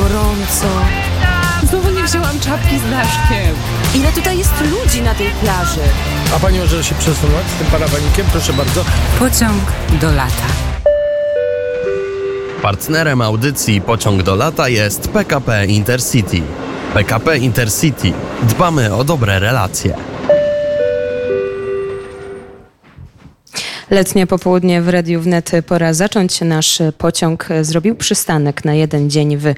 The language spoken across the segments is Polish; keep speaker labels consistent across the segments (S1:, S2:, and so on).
S1: gorąco.
S2: Znowu nie wzięłam czapki z daszkiem.
S1: Ile tutaj jest ludzi na tej plaży?
S3: A pani może się przesunąć z tym parawanikiem? Proszę bardzo.
S2: Pociąg do lata.
S4: Partnerem audycji Pociąg do lata jest PKP Intercity. PKP Intercity. Dbamy o dobre relacje.
S1: Letnie popołudnie w Radiu Wnet pora zacząć. Nasz pociąg zrobił przystanek na jeden dzień w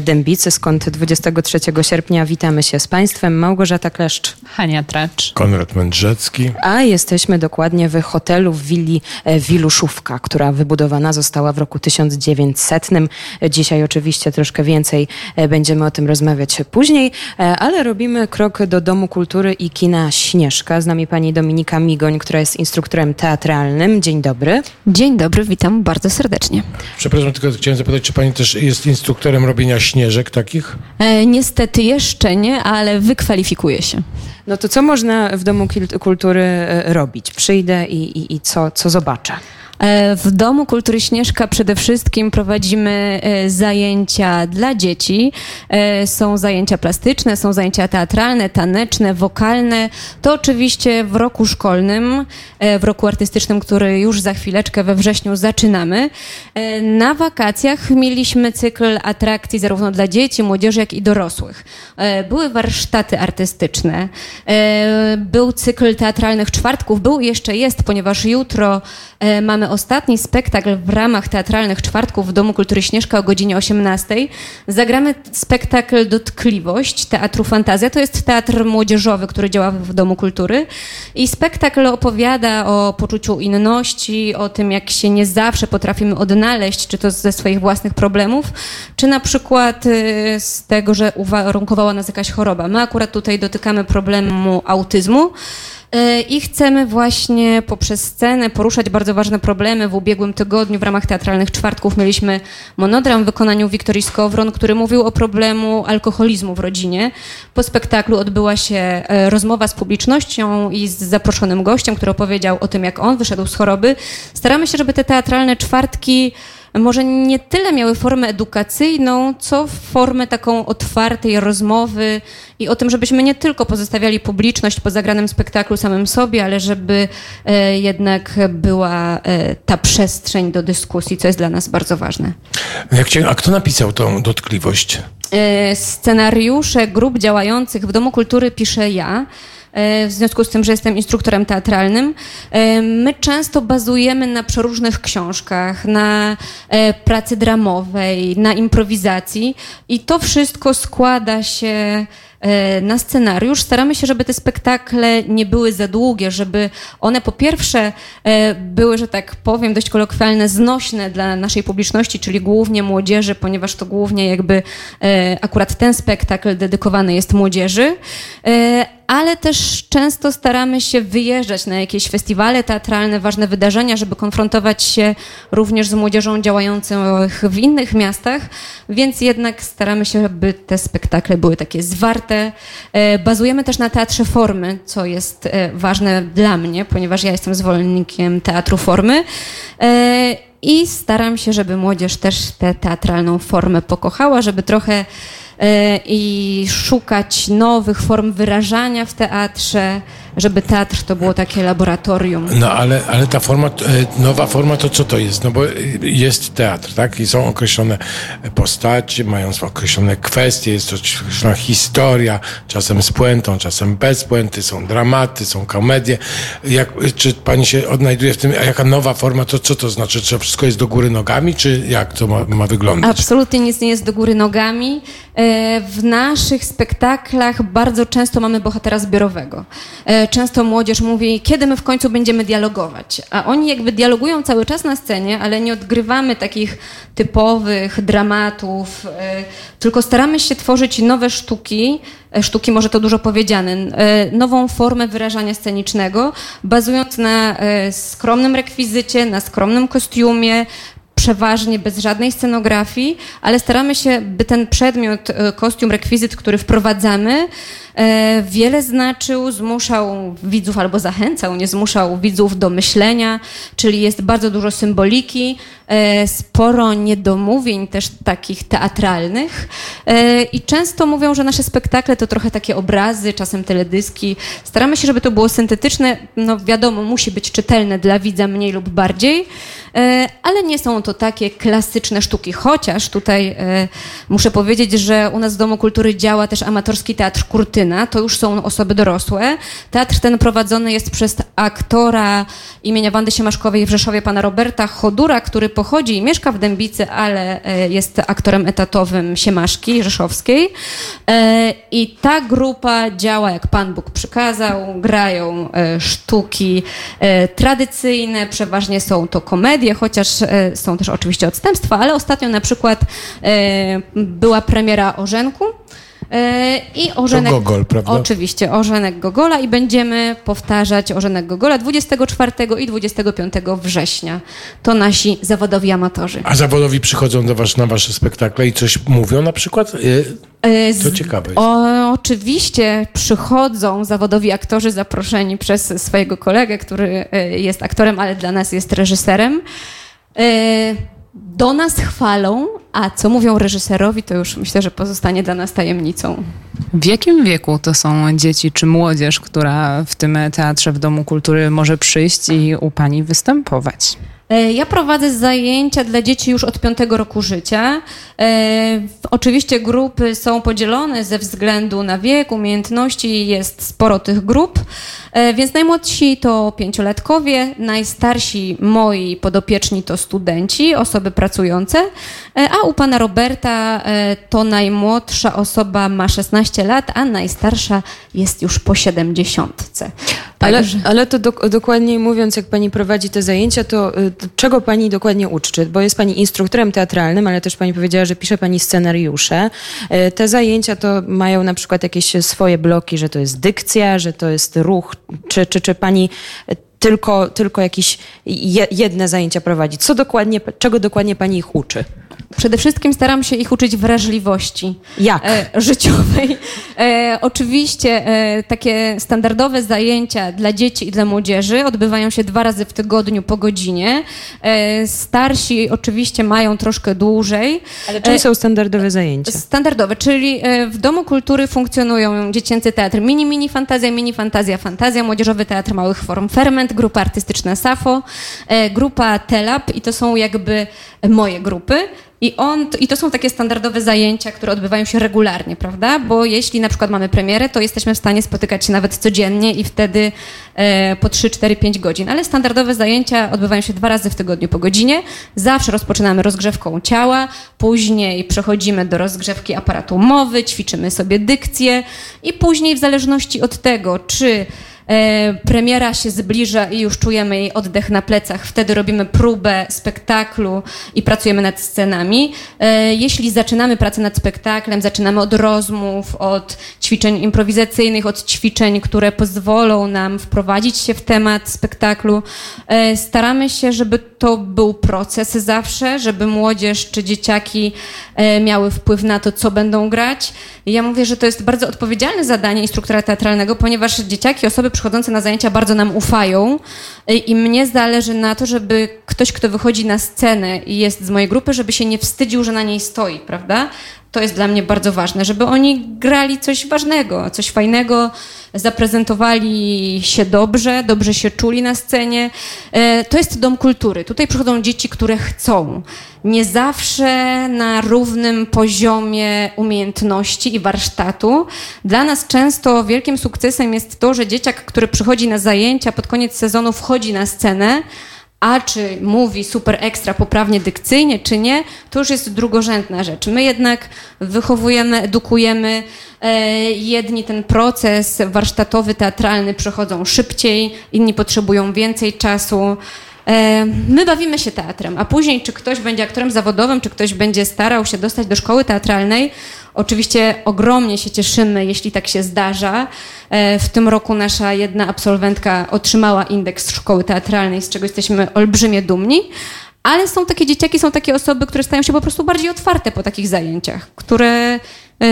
S1: Dębicy, skąd 23 sierpnia witamy się z Państwem. Małgorzata Kleszcz.
S2: Hania Tracz.
S3: Konrad Mędrzecki.
S1: A jesteśmy dokładnie w hotelu w willi Wiluszówka, która wybudowana została w roku 1900. Dzisiaj oczywiście troszkę więcej będziemy o tym rozmawiać później, ale robimy krok do Domu Kultury i Kina Śnieżka. Z nami pani Dominika Migoń, która jest instruktorem teatralnym. Dzień dobry.
S5: Dzień dobry, witam bardzo serdecznie.
S3: Przepraszam, tylko chciałem zapytać, czy pani też jest instruktorem robienia śnieżek takich?
S5: E, niestety jeszcze nie, ale wykwalifikuję się.
S1: No to co można w Domu Kultury e, robić? Przyjdę i, i, i co, co zobaczę?
S5: E, w Domu Kultury Śnieżka przede wszystkim prowadzimy e, zajęcia dla dzieci. E, są zajęcia plastyczne, są zajęcia teatralne, taneczne, wokalne. To oczywiście w roku szkolnym, w roku artystycznym, który już za chwileczkę we wrześniu zaczynamy. Na wakacjach mieliśmy cykl atrakcji zarówno dla dzieci, młodzieży, jak i dorosłych. Były warsztaty artystyczne, był cykl teatralnych czwartków, był jeszcze jest, ponieważ jutro mamy ostatni spektakl w ramach teatralnych czwartków w Domu Kultury Śnieżka o godzinie 18. Zagramy spektakl Dotkliwość Teatru Fantazja. To jest teatr młodzieżowy, który działa w Domu Kultury. I spektakl opowiada o poczuciu inności, o tym, jak się nie zawsze potrafimy odnaleźć, czy to ze swoich własnych problemów, czy na przykład y, z tego, że uwarunkowała nas jakaś choroba. My akurat tutaj dotykamy problemu autyzmu. E, I chcemy właśnie poprzez scenę poruszać bardzo ważne problemy. W ubiegłym tygodniu w ramach teatralnych czwartków mieliśmy monodram w wykonaniu Wiktorii Skowron, który mówił o problemu alkoholizmu w rodzinie. Po spektaklu odbyła się e, rozmowa z publicznością i z zaproszonym gościem, który opowiedział o tym, jak on wyszedł z choroby. Staramy się, żeby te teatralne czwartki może nie tyle miały formę edukacyjną, co formę taką otwartej rozmowy i o tym, żebyśmy nie tylko pozostawiali publiczność po zagranym spektaklu samym sobie, ale żeby e, jednak była e, ta przestrzeń do dyskusji, co jest dla nas bardzo ważne.
S3: A kto napisał tą dotkliwość?
S5: E, scenariusze grup działających w Domu Kultury piszę ja. E, w związku z tym, że jestem instruktorem teatralnym. E, my często bazujemy na przeróżnych książkach, na e, pracy dramowej, na improwizacji i to wszystko składa się na scenariusz. Staramy się, żeby te spektakle nie były za długie, żeby one po pierwsze e, były, że tak powiem, dość kolokwialne, znośne dla naszej publiczności, czyli głównie młodzieży, ponieważ to głównie jakby e, akurat ten spektakl dedykowany jest młodzieży, ale też często staramy się wyjeżdżać na jakieś festiwale teatralne, ważne wydarzenia, żeby konfrontować się również z młodzieżą działającą w innych miastach, więc jednak staramy się, aby te spektakle były takie zwarte. E, bazujemy też na teatrze formy, co jest e, ważne dla mnie, ponieważ ja jestem zwolennikiem teatru formy. E, I staram się, żeby młodzież też tę teatralną formę pokochała, żeby trochę i szukać nowych form wyrażania w teatrze, żeby teatr to było takie laboratorium.
S3: No ale, ale ta forma, e, nowa forma to co to jest? No bo jest teatr, tak? I są określone postacie, mają określone kwestie, jest to określona historia, czasem z puentą, czasem bez puenty, są dramaty, są komedie. Jak, czy pani się odnajduje w tym, a jaka nowa forma, to co to znaczy? Czy wszystko jest do góry nogami, czy jak to ma, ma wyglądać?
S5: Absolutnie nic nie jest do góry nogami. E, w naszych spektaklach bardzo często mamy bohatera zbiorowego. Często młodzież mówi, kiedy my w końcu będziemy dialogować. A oni jakby dialogują cały czas na scenie, ale nie odgrywamy takich typowych dramatów, e, tylko staramy się tworzyć nowe sztuki, e, sztuki może to dużo powiedziane, e, nową formę wyrażania scenicznego, bazując na skromnym rekwizycie, na skromnym kostiumie, przeważnie bez żadnej scenografii, ale staramy się, by ten przedmiot, kostium, rekwizyt, który wprowadzamy, wiele znaczył, zmuszał widzów albo zachęcał, nie zmuszał widzów do myślenia, czyli jest bardzo dużo symboliki, e, sporo niedomówień też takich teatralnych. E, i często mówią, że nasze spektakle to trochę takie obrazy, czasem teledyski. Staramy się, żeby to było syntetyczne, no wiadomo, musi być czytelne dla widza mniej lub bardziej, e, ale nie są to takie klasyczne sztuki, chociaż tutaj e, muszę powiedzieć, że u nas w Domu Kultury działa też amatorski teatr To już są osoby dorosłe. Teatr ten prowadzony jest przez aktora imienia Wandy Siemaszkowej w Rzeszowie, pana Roberta Chodura, który pochodzi i mieszka w Dębicy, ale e, jest aktorem etatowym Siemaszki Rzeszowskiej. E, I ta grupa działa jak Pan Bóg przykazał, grają e, sztuki tradycyjne, przeważnie są to komedie, chociaż są też oczywiście odstępstwa, ale ostatnio na przykład była premiera Orzenku. E, I Orzenek,
S3: Gogol, prawda?
S5: Oczywiście, Orzenek Gogola i będziemy powtarzać Orzenek Gogola 24 i 25 września. To nasi zawodowi amatorzy.
S3: A zawodowi przychodzą do was na wasze spektakle i coś mówią na przykład? Y,
S5: E,
S3: To ciekawe jest.
S5: O, oczywiście przychodzą zawodowi aktorzy zaproszeni przez swojego kolegę, który e, jest aktorem, ale dla nas jest reżyserem. E, Do nas chwalą, a co mówią reżyserowi, to już myślę, że pozostanie dla nas tajemnicą.
S2: W jakim wieku to są dzieci czy młodzież, która w tym teatrze w Domu Kultury może przyjść i u pani występować?
S5: E, Ja prowadzę zajęcia dla dzieci już od piątego roku życia. E, Oczywiście grupy są podzielone ze względu na wiek, umiejętności, jest sporo tych grup, E, więc najmłodsi to pięciolatkowie, najstarsi moi podopieczni to studenci, osoby pracujące, a u pana Roberta to najmłodsza osoba ma 16 lat, a najstarsza jest już po 70.
S1: Ale, ale to dok- dokładniej mówiąc, jak pani prowadzi te zajęcia, to, y, to czego pani dokładnie uczy? Bo jest pani instruktorem teatralnym, ale też pani powiedziała, że pisze pani scenariusze. Y, Te zajęcia to mają na przykład jakieś swoje bloki, że to jest dykcja, że to jest ruch, czy, czy, czy pani tylko, tylko jakieś je, jedne zajęcia prowadzi? Co dokładnie, czego dokładnie pani ich uczy?
S5: Przede wszystkim staram się ich uczyć wrażliwości
S1: Jak?
S5: e, życiowej. E, oczywiście e, takie standardowe zajęcia dla dzieci i dla młodzieży odbywają się dwa razy w tygodniu po godzinie. E, starsi oczywiście mają troszkę dłużej.
S1: Ale czym
S5: e,
S1: są standardowe zajęcia?
S5: Standardowe, czyli e, w Domu Kultury funkcjonują dziecięcy teatr Mini Mini Fantazja, Mini Fantazja, Fantazja, Młodzieżowy Teatr Małych Form Ferment, grupa artystyczna SAFO, e, grupa TELAP i to są jakby moje grupy. I, on, I to są takie standardowe zajęcia, które odbywają się regularnie, prawda? Bo jeśli na przykład mamy premierę, to jesteśmy w stanie spotykać się nawet codziennie i wtedy e, po 3, 4, 5 godzin. Ale standardowe zajęcia odbywają się dwa razy w tygodniu po godzinie. Zawsze rozpoczynamy rozgrzewką ciała, później przechodzimy do rozgrzewki aparatu mowy, ćwiczymy sobie dykcję i później w zależności od tego, czy e, premiera się zbliża i już czujemy jej oddech na plecach, wtedy robimy próbę spektaklu i pracujemy nad scenami. E, jeśli zaczynamy pracę nad spektaklem, zaczynamy od rozmów, od ćwiczeń improwizacyjnych, od ćwiczeń, które pozwolą nam wprowadzić się w temat spektaklu. E, staramy się, żeby to był proces zawsze, żeby młodzież czy dzieciaki e, miały wpływ na to, co będą grać. I ja mówię, że to jest bardzo odpowiedzialne zadanie instruktora teatralnego, ponieważ dzieciaki, osoby przychodzące na zajęcia bardzo nam ufają e, i mnie zależy na to, żeby ktoś, kto wychodzi na scenę i jest z mojej grupy, żeby się nie wstydził, że na niej stoi, prawda? To jest dla mnie bardzo ważne, żeby oni grali coś ważnego, coś fajnego, zaprezentowali się dobrze, dobrze się czuli na scenie. E, To jest dom kultury. Tutaj przychodzą dzieci, które chcą. Nie zawsze na równym poziomie umiejętności i warsztatu. Dla nas często wielkim sukcesem jest to, że dzieciak, który przychodzi na zajęcia, pod koniec sezonu wchodzi na scenę, a czy mówi super ekstra poprawnie dykcyjnie, czy nie, to już jest drugorzędna rzecz. My jednak wychowujemy, edukujemy. E, jedni ten proces warsztatowy, teatralny przechodzą szybciej, inni potrzebują więcej czasu. E, My bawimy się teatrem, a później, czy ktoś będzie aktorem zawodowym, czy ktoś będzie starał się dostać do szkoły teatralnej, oczywiście ogromnie się cieszymy, jeśli tak się zdarza. E, W tym roku nasza jedna absolwentka otrzymała indeks szkoły teatralnej, z czego jesteśmy olbrzymie dumni. Ale są takie dzieciaki, są takie osoby, które stają się po prostu bardziej otwarte po takich zajęciach, które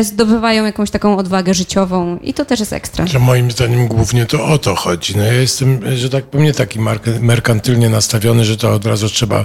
S5: zdobywają jakąś taką odwagę życiową i to też jest ekstra.
S3: Że moim zdaniem głównie to o to chodzi. No ja jestem, że tak powiem, nie taki merkantylnie nastawiony, że to od razu trzeba e,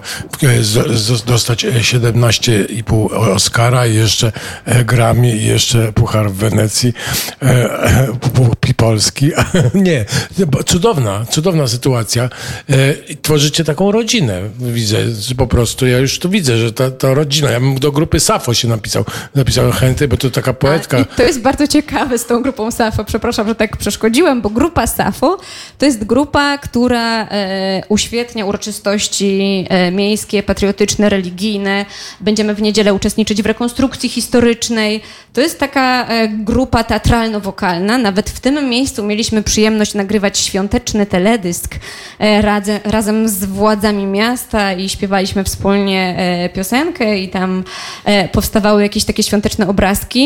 S3: dostać 17,5 Oscara i jeszcze e, Grammy i jeszcze Puchar w Wenecji e, e, Pu- Polski. nie, bo cudowna, cudowna sytuacja. E, i tworzycie taką rodzinę. Widzę, po prostu ja już tu widzę, że ta, ta rodzina. Ja bym do grupy Safo się napisał. Napisałem chęty, bo to taka poetka.
S5: I to jest bardzo ciekawe z tą grupą SAFO. Przepraszam, że tak przeszkodziłem, bo grupa SAFO to jest grupa, która e, uświetnia uroczystości e, miejskie, patriotyczne, religijne. Będziemy w niedzielę uczestniczyć w rekonstrukcji historycznej. To jest taka e, grupa teatralno-wokalna. Nawet w tym miejscu mieliśmy przyjemność nagrywać świąteczny teledysk e, razem, razem z władzami miasta i śpiewaliśmy wspólnie e, piosenkę i tam e, powstawały jakieś takie świąteczne obrazki.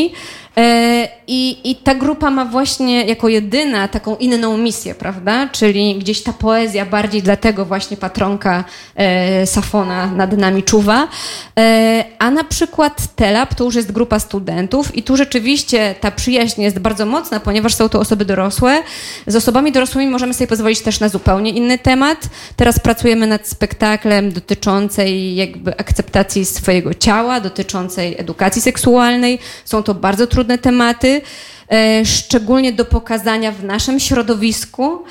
S5: E, I, I ta grupa ma właśnie jako jedyna taką inną misję, prawda? Czyli gdzieś ta poezja bardziej dlatego właśnie patronka e, Safona nad nami czuwa. E, a na przykład Telab to już jest grupa studentów i tu rzeczywiście ta przyjaźń jest bardzo mocna, ponieważ są to osoby dorosłe. Z osobami dorosłymi możemy sobie pozwolić też na zupełnie inny temat. Teraz pracujemy nad spektaklem dotyczącej jakby akceptacji swojego ciała, dotyczącej edukacji seksualnej. Są to bardzo trudne tematy, e, szczególnie do pokazania w naszym środowisku,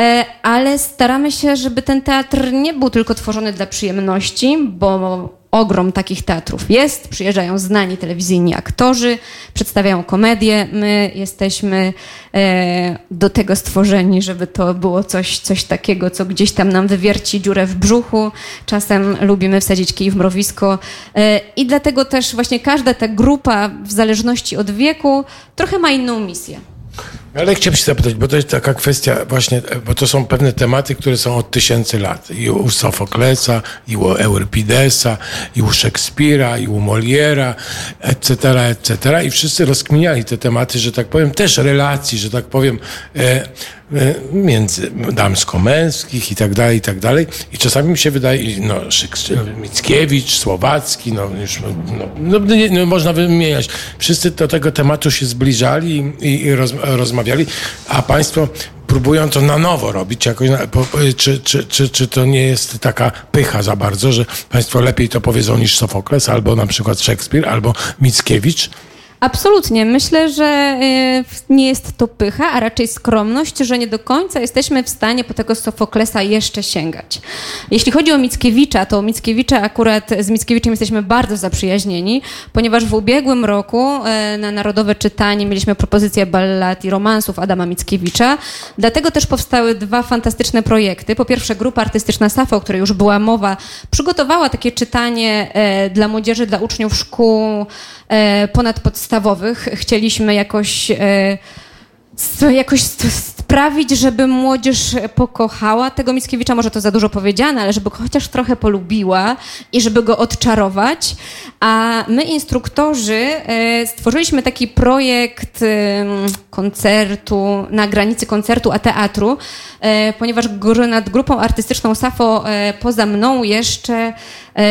S5: e, ale staramy się, żeby ten teatr nie był tylko tworzony dla przyjemności, bo ogrom takich teatrów jest. Przyjeżdżają znani telewizyjni aktorzy, przedstawiają komedię. My jesteśmy e, do tego stworzeni, żeby to było coś, coś takiego, co gdzieś tam nam wywierci dziurę w brzuchu. Czasem lubimy wsadzić kij w mrowisko. E, I dlatego też właśnie każda ta grupa, w zależności od wieku, trochę ma inną misję.
S3: Ale chciałbym się zapytać, bo to jest taka kwestia właśnie, bo to są pewne tematy, które są od tysięcy lat. I u Sofoklesa, i u Euripidesa, i u Szekspira, i u Moliera, etc., etc. I wszyscy rozkminiali te tematy, że tak powiem, też relacji, że tak powiem, e, e, między damsko-męskich i tak dalej, i tak dalej. I czasami mi się wydaje, no, Mickiewicz, Słowacki, no, już, no, no, no, można wymieniać. Wszyscy do tego tematu się zbliżali i, i roz, rozmawiali, a państwo próbują to na nowo robić jakoś, czy, czy, czy, czy to nie jest taka pycha za bardzo, że państwo lepiej to powiedzą niż Sofokles, albo na przykład Szekspir, albo Mickiewicz?
S5: Absolutnie. Myślę, że e, nie jest to pycha, a raczej skromność, że nie do końca jesteśmy w stanie po tego Sofoklesa jeszcze sięgać. Jeśli chodzi o Mickiewicza, to Mickiewicza akurat z Mickiewiczem jesteśmy bardzo zaprzyjaźnieni, ponieważ w ubiegłym roku e, na Narodowe Czytanie mieliśmy propozycję ballad i romansów Adama Mickiewicza. Dlatego też powstały dwa fantastyczne projekty. Po pierwsze grupa artystyczna Safo, o której już była mowa, przygotowała takie czytanie e, dla młodzieży, dla uczniów szkół ponadpodstawowych. Chcieliśmy jakoś, e, jakoś sprawić, żeby młodzież pokochała tego Mickiewicza, może to za dużo powiedziane, ale żeby go chociaż trochę polubiła i żeby go odczarować. A my, instruktorzy, e, stworzyliśmy taki projekt koncertu, na granicy koncertu a teatru, e, ponieważ nad grupą artystyczną Safo e, poza mną jeszcze, e,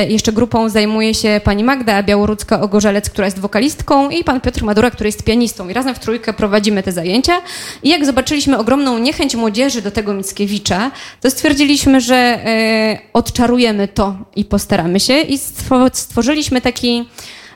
S5: jeszcze grupą zajmuje się pani Magda Białorucka-Ogorzelec, która jest wokalistką i pan Piotr Madura, który jest pianistą. I razem w trójkę prowadzimy te zajęcia. I jak zobaczyliśmy ogromną niechęć młodzieży do tego Mickiewicza, to stwierdziliśmy, że e, odczarujemy to i postaramy się. I stwo- stworzyliśmy taki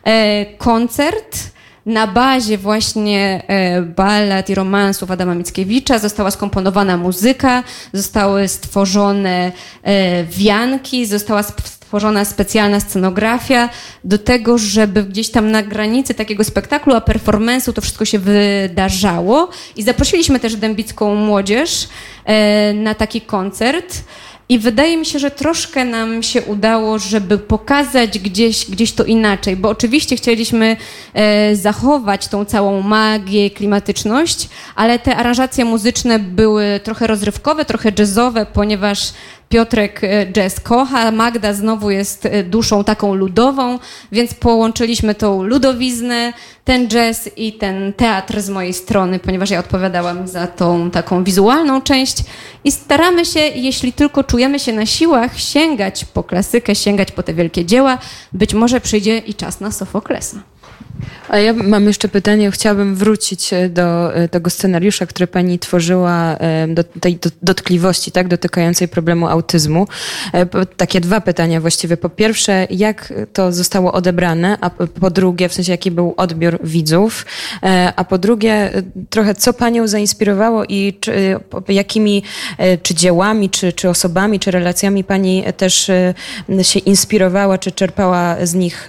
S5: e, koncert, na bazie właśnie e, ballad i romansów Adama Mickiewicza została skomponowana muzyka, zostały stworzone e, wianki, została stworzona specjalna scenografia do tego, żeby gdzieś tam na granicy takiego spektaklu, a performance'u to wszystko się wydarzało. I zaprosiliśmy też dębicką młodzież e, na taki koncert. I wydaje mi się, że troszkę nam się udało, żeby pokazać gdzieś, gdzieś to inaczej, bo oczywiście chcieliśmy e, zachować tą całą magię, klimatyczność, ale te aranżacje muzyczne były trochę rozrywkowe, trochę jazzowe, ponieważ Piotrek e, jazz kocha, Magda znowu jest e, duszą taką ludową, więc połączyliśmy tą ludowiznę, ten jazz i ten teatr z mojej strony, ponieważ ja odpowiadałam za tą taką wizualną część i staramy się, jeśli tylko czujemy się na siłach, sięgać po klasykę, sięgać po te wielkie dzieła. Być może przyjdzie i czas na Sofoklesa.
S1: A ja mam jeszcze pytanie. Chciałabym wrócić e, do e, tego scenariusza, który pani tworzyła, e, do tej dotkliwości, tak, dotykającej problemu autyzmu. Takie dwa pytania właściwie. Po pierwsze, jak to zostało odebrane, a po drugie, w sensie jaki był odbiór widzów, a po drugie, trochę co panią zainspirowało i czy, jakimi, czy dziełami, czy, czy osobami, czy relacjami pani też się inspirowała, czy czerpała z nich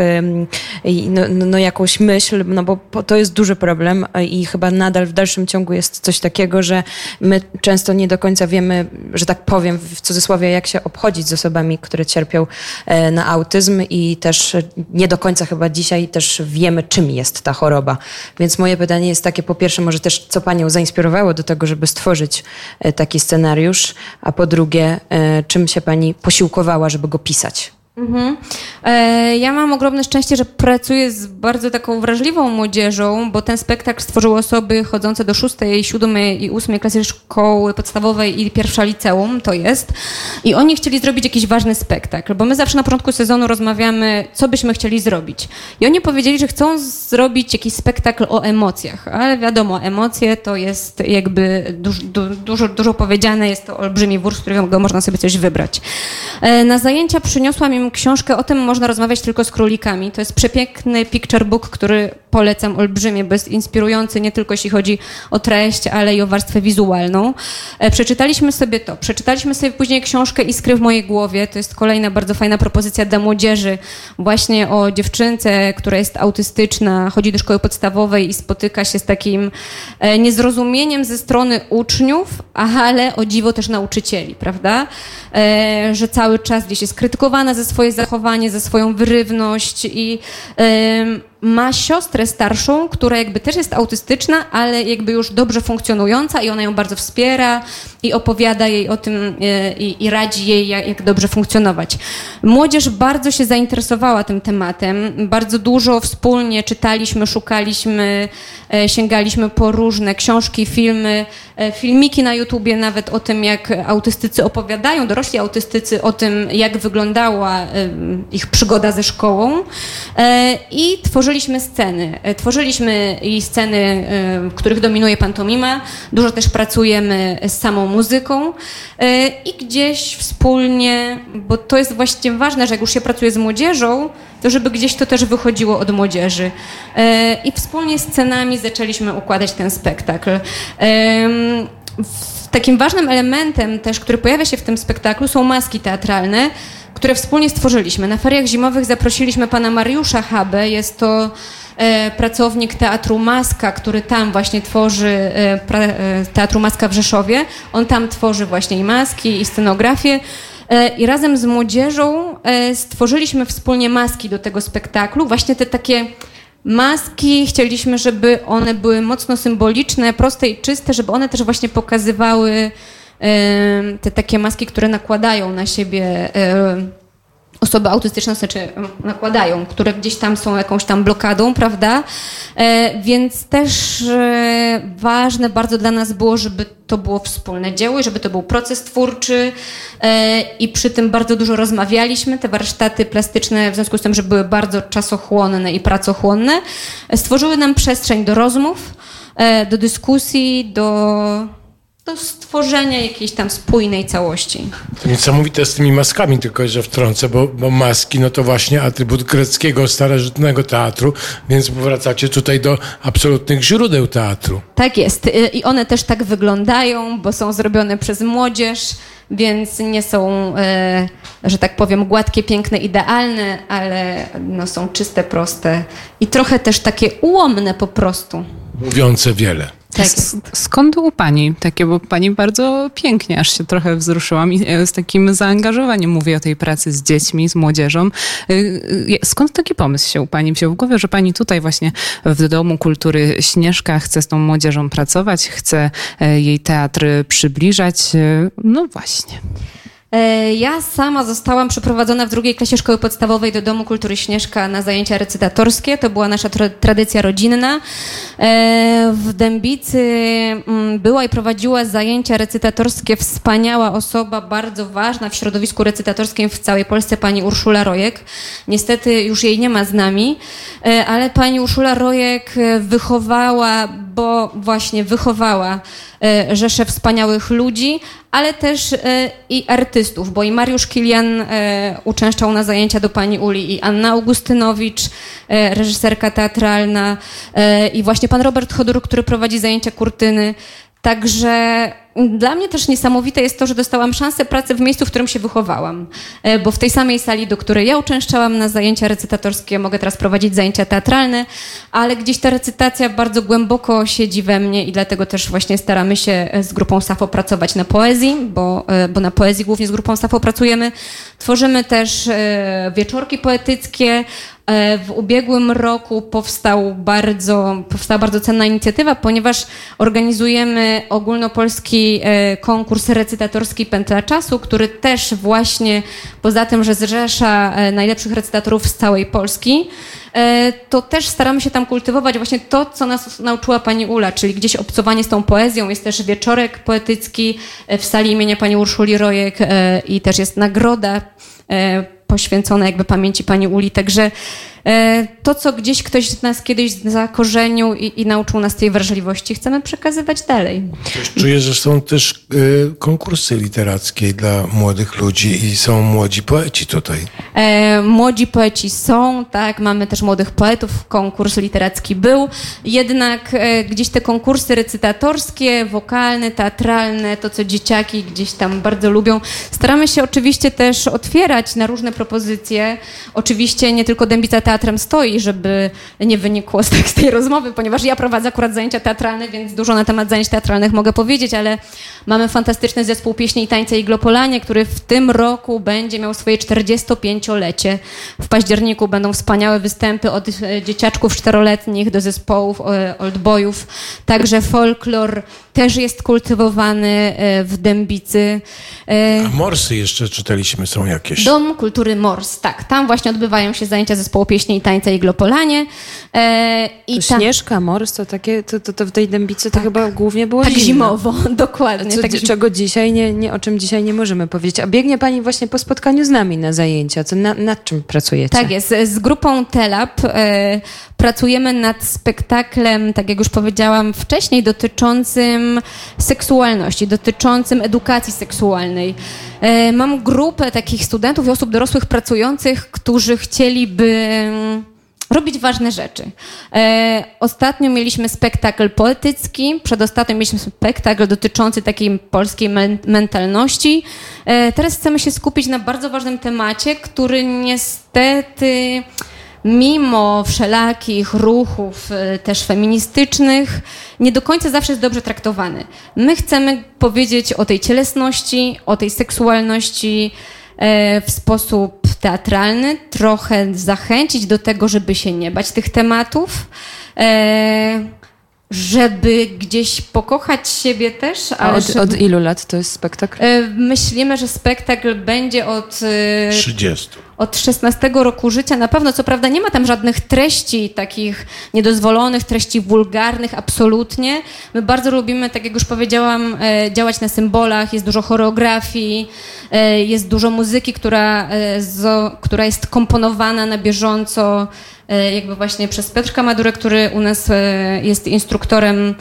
S1: no, no, no jakąś myśl, no bo to jest duży problem i chyba nadal w dalszym ciągu jest coś takiego, że my często nie do końca wiemy, że tak powiem w cudzysłowie, jak się obchodzić z osobami, które cierpią e, na autyzm i też nie do końca chyba dzisiaj też wiemy, czym jest ta choroba. Więc moje pytanie jest takie, po pierwsze, może też co Panią zainspirowało do tego, żeby stworzyć e, taki scenariusz, a po drugie, e, czym się Pani posiłkowała, żeby go pisać? Mhm.
S5: E, ja mam ogromne szczęście, że pracuję z bardzo taką wrażliwą młodzieżą, bo ten spektakl stworzyły osoby chodzące do szóstej, siódmej i ósmej klasy szkoły podstawowej i pierwsza liceum, to jest. I oni chcieli zrobić jakiś ważny spektakl, bo my zawsze na początku sezonu rozmawiamy, co byśmy chcieli zrobić. I oni powiedzieli, że chcą zrobić jakiś spektakl o emocjach, ale wiadomo, emocje to jest jakby dużo, dużo, dużo powiedziane, jest to olbrzymi wór, z którego można sobie coś wybrać. E, na zajęcia przyniosłam im książkę O tym można rozmawiać tylko z królikami. To jest przepiękny picture book, który polecam olbrzymie, bo jest inspirujący nie tylko jeśli chodzi o treść, ale i o warstwę wizualną. E, przeczytaliśmy sobie to. Przeczytaliśmy sobie później książkę Iskry w mojej głowie. To jest kolejna bardzo fajna propozycja dla młodzieży. Właśnie o dziewczynce, która jest autystyczna, chodzi do szkoły podstawowej i spotyka się z takim e, niezrozumieniem ze strony uczniów, ale o dziwo też nauczycieli, prawda? E, że cały czas gdzieś jest krytykowana ze swoje zachowanie, za swoją wyrywność i ma siostrę starszą, która jakby też jest autystyczna, ale jakby już dobrze funkcjonująca i ona ją bardzo wspiera i opowiada jej o tym e, i, i radzi jej, jak, jak, dobrze funkcjonować. Młodzież bardzo się zainteresowała tym tematem. Bardzo dużo wspólnie czytaliśmy, szukaliśmy, e, sięgaliśmy po różne książki, filmy, filmiki na YouTubie nawet o tym, jak autystycy opowiadają, dorośli autystycy o tym, jak wyglądała ich przygoda ze szkołą i tworzyli tworzyliśmy sceny. E, tworzyliśmy i sceny, e, w których dominuje pantomima. Dużo też pracujemy z samą muzyką e, i gdzieś wspólnie, bo to jest właściwie ważne, że jak już się pracuje z młodzieżą, to żeby gdzieś to też wychodziło od młodzieży. I wspólnie z scenami zaczęliśmy układać ten spektakl. Takim ważnym elementem też, który pojawia się w tym spektaklu są maski teatralne, które wspólnie stworzyliśmy. Na feriach zimowych zaprosiliśmy pana Mariusza Habę. Jest to e, pracownik Teatru Maska, który tam właśnie tworzy e, e, Teatru Maska w Rzeszowie. On tam tworzy właśnie i maski, i scenografię. E, I razem z młodzieżą e, stworzyliśmy wspólnie maski do tego spektaklu. Właśnie te takie maski, chcieliśmy, żeby one były mocno symboliczne, proste i czyste, żeby one też właśnie pokazywały te takie maski, które nakładają na siebie osoby autystyczne, znaczy nakładają, które gdzieś tam są jakąś tam blokadą, prawda? E, więc też e, ważne bardzo dla nas było, żeby to było wspólne dzieło i żeby to był proces twórczy e, i przy tym bardzo dużo rozmawialiśmy. Te warsztaty plastyczne, w związku z tym, że były bardzo czasochłonne i pracochłonne, stworzyły nam przestrzeń do rozmów, do dyskusji, do do stworzenia jakiejś tam spójnej całości.
S3: To niesamowite z tymi maskami, tylko że wtrącę, bo, bo maski no to właśnie atrybut greckiego, starożytnego teatru, więc wracacie tutaj do absolutnych źródeł teatru.
S5: Tak jest. I one też tak wyglądają, bo są zrobione przez młodzież, więc nie są, e, że tak powiem, gładkie, piękne, idealne, ale no, są czyste, proste i trochę też takie ułomne po prostu.
S3: Mówiące wiele.
S2: Tak. Skąd u pani takie, bo pani bardzo pięknie, aż się trochę wzruszyłam i e, z takim zaangażowaniem mówi o tej pracy z dziećmi, z młodzieżą. E, e, skąd taki pomysł się u pani wziął w głowie, że pani tutaj właśnie w Domu Kultury Śnieżka chce z tą młodzieżą pracować, chce jej teatr przybliżać? No właśnie.
S5: E, ja sama zostałam przeprowadzona w drugiej klasie szkoły podstawowej do Domu Kultury Śnieżka na zajęcia recytatorskie. To była nasza tra tradycja rodzinna. E, w Dębicy mm, była i prowadziła zajęcia recytatorskie wspaniała osoba, bardzo ważna w środowisku recytatorskim w całej Polsce, pani Urszula Rojek. Niestety już jej nie ma z nami, e, ale pani Urszula Rojek wychowała, bo właśnie wychowała rzeszę wspaniałych ludzi, ale też e, i artystów, bo i Mariusz Kilian e, uczęszczał na zajęcia do pani Uli i Anna Augustynowicz, e, reżyserka teatralna i właśnie pan Robert Chodur, który prowadzi zajęcia kurtyny. Także dla mnie też niesamowite jest to, że dostałam szansę pracy w miejscu, w którym się wychowałam. E, bo w tej samej sali, do której ja uczęszczałam na zajęcia recytatorskie, mogę teraz prowadzić zajęcia teatralne, ale gdzieś ta recytacja bardzo głęboko siedzi we mnie i dlatego też właśnie staramy się z grupą SAFO pracować na poezji, bo, e, bo na poezji głównie z grupą SAFO pracujemy. Tworzymy też e, wieczorki poetyckie, E, w ubiegłym roku powstał bardzo, powstała bardzo cenna inicjatywa, ponieważ organizujemy ogólnopolski e, konkurs recytatorski Pętla Czasu, który też właśnie poza tym, że zrzesza e, najlepszych recytatorów z całej Polski, to też staramy się tam kultywować właśnie to, co nas nauczyła pani Ula, czyli gdzieś obcowanie z tą poezją. Jest też wieczorek poetycki w sali imienia pani Urszuli Rojek i też jest nagroda poświęcona jakby pamięci pani Uli. Także to, co gdzieś ktoś z nas kiedyś zakorzenił i, i nauczył nas tej wrażliwości, chcemy przekazywać dalej.
S3: Czuję, że są też y, konkursy literackie dla młodych ludzi i są młodzi poeci tutaj.
S5: E, młodzi poeci są, tak, mamy też młodych poetów, konkurs literacki był, jednak e, gdzieś te konkursy recytatorskie, wokalne, teatralne, to co dzieciaki gdzieś tam bardzo lubią, staramy się oczywiście też otwierać na różne propozycje. Oczywiście nie tylko Dębica Teatrem stoi, żeby nie wynikło z, tak, z tej rozmowy, ponieważ ja prowadzę akurat zajęcia teatralne, więc dużo na temat zajęć teatralnych mogę powiedzieć, ale mamy fantastyczny zespół pieśni i tańca Iglopolanie, który w tym roku będzie miał swoje 45-lecie. W październiku będą wspaniałe występy od e, dzieciaczków czteroletnich do zespołów e, oldboyów. Także folklor też jest kultywowany e, w Dębicy.
S3: A morsy jeszcze czytaliśmy są jakieś.
S5: Dom Kultury Mors, tak. Tam właśnie odbywają się zajęcia zespołu pieśni i tańca Iglopolanie.
S1: E, i to Śnieżka, Mors, to takie, to, to, to w tej Dębicy to tak. chyba głównie było
S5: tak
S1: zimowo,
S5: dokładnie.
S1: Co,
S5: tak
S1: czego dzisiaj nie, nie, o czym dzisiaj nie możemy powiedzieć. A biegnie Pani właśnie po spotkaniu z nami na zajęcia. Co, na, nad czym pracujecie?
S5: Tak jest. Z grupą TELAP e, pracujemy nad spektaklem, tak jak już powiedziałam wcześniej, dotyczącym seksualności, dotyczącym edukacji seksualnej. E, mam grupę takich studentów i osób dorosłych pracujących, którzy chcieliby mm, robić ważne rzeczy. E, ostatnio mieliśmy spektakl poetycki, przedostatnio mieliśmy spektakl dotyczący takiej polskiej mentalności. E, teraz chcemy się skupić na bardzo ważnym temacie, który niestety mimo wszelakich ruchów y, też feministycznych, nie do końca zawsze jest dobrze traktowany. My chcemy powiedzieć o tej cielesności, o tej seksualności e, w sposób teatralny, trochę zachęcić do tego, żeby się nie bać tych tematów e, żeby gdzieś pokochać siebie też.
S1: A od, żeby... od, ilu lat to jest spektakl?
S5: E, myślimy, że spektakl będzie od
S3: 30
S5: od 16 roku życia. Na pewno, co prawda, nie ma tam żadnych treści takich niedozwolonych, treści wulgarnych, absolutnie. My bardzo lubimy, tak jak już powiedziałam, e, działać na symbolach. Jest dużo choreografii, e, jest dużo muzyki, która, e, która jest komponowana na bieżąco, jakby właśnie przez Piotrka Madurę, który u nas jest instruktorem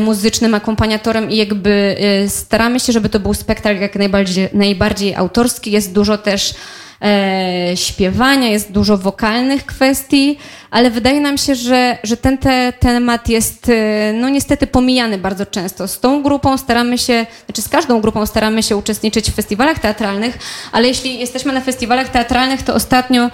S5: muzycznym, akompaniatorem i jakby staramy się, żeby to był spektakl jak najbardziej, najbardziej autorski. Jest dużo też e, śpiewania, jest dużo wokalnych kwestii, ale wydaje nam się, że, że ten te, temat jest e, no niestety pomijany bardzo często. Z tą grupą staramy się, znaczy z każdą grupą staramy się uczestniczyć w festiwalach teatralnych, ale jeśli jesteśmy na festiwalach teatralnych, to ostatnio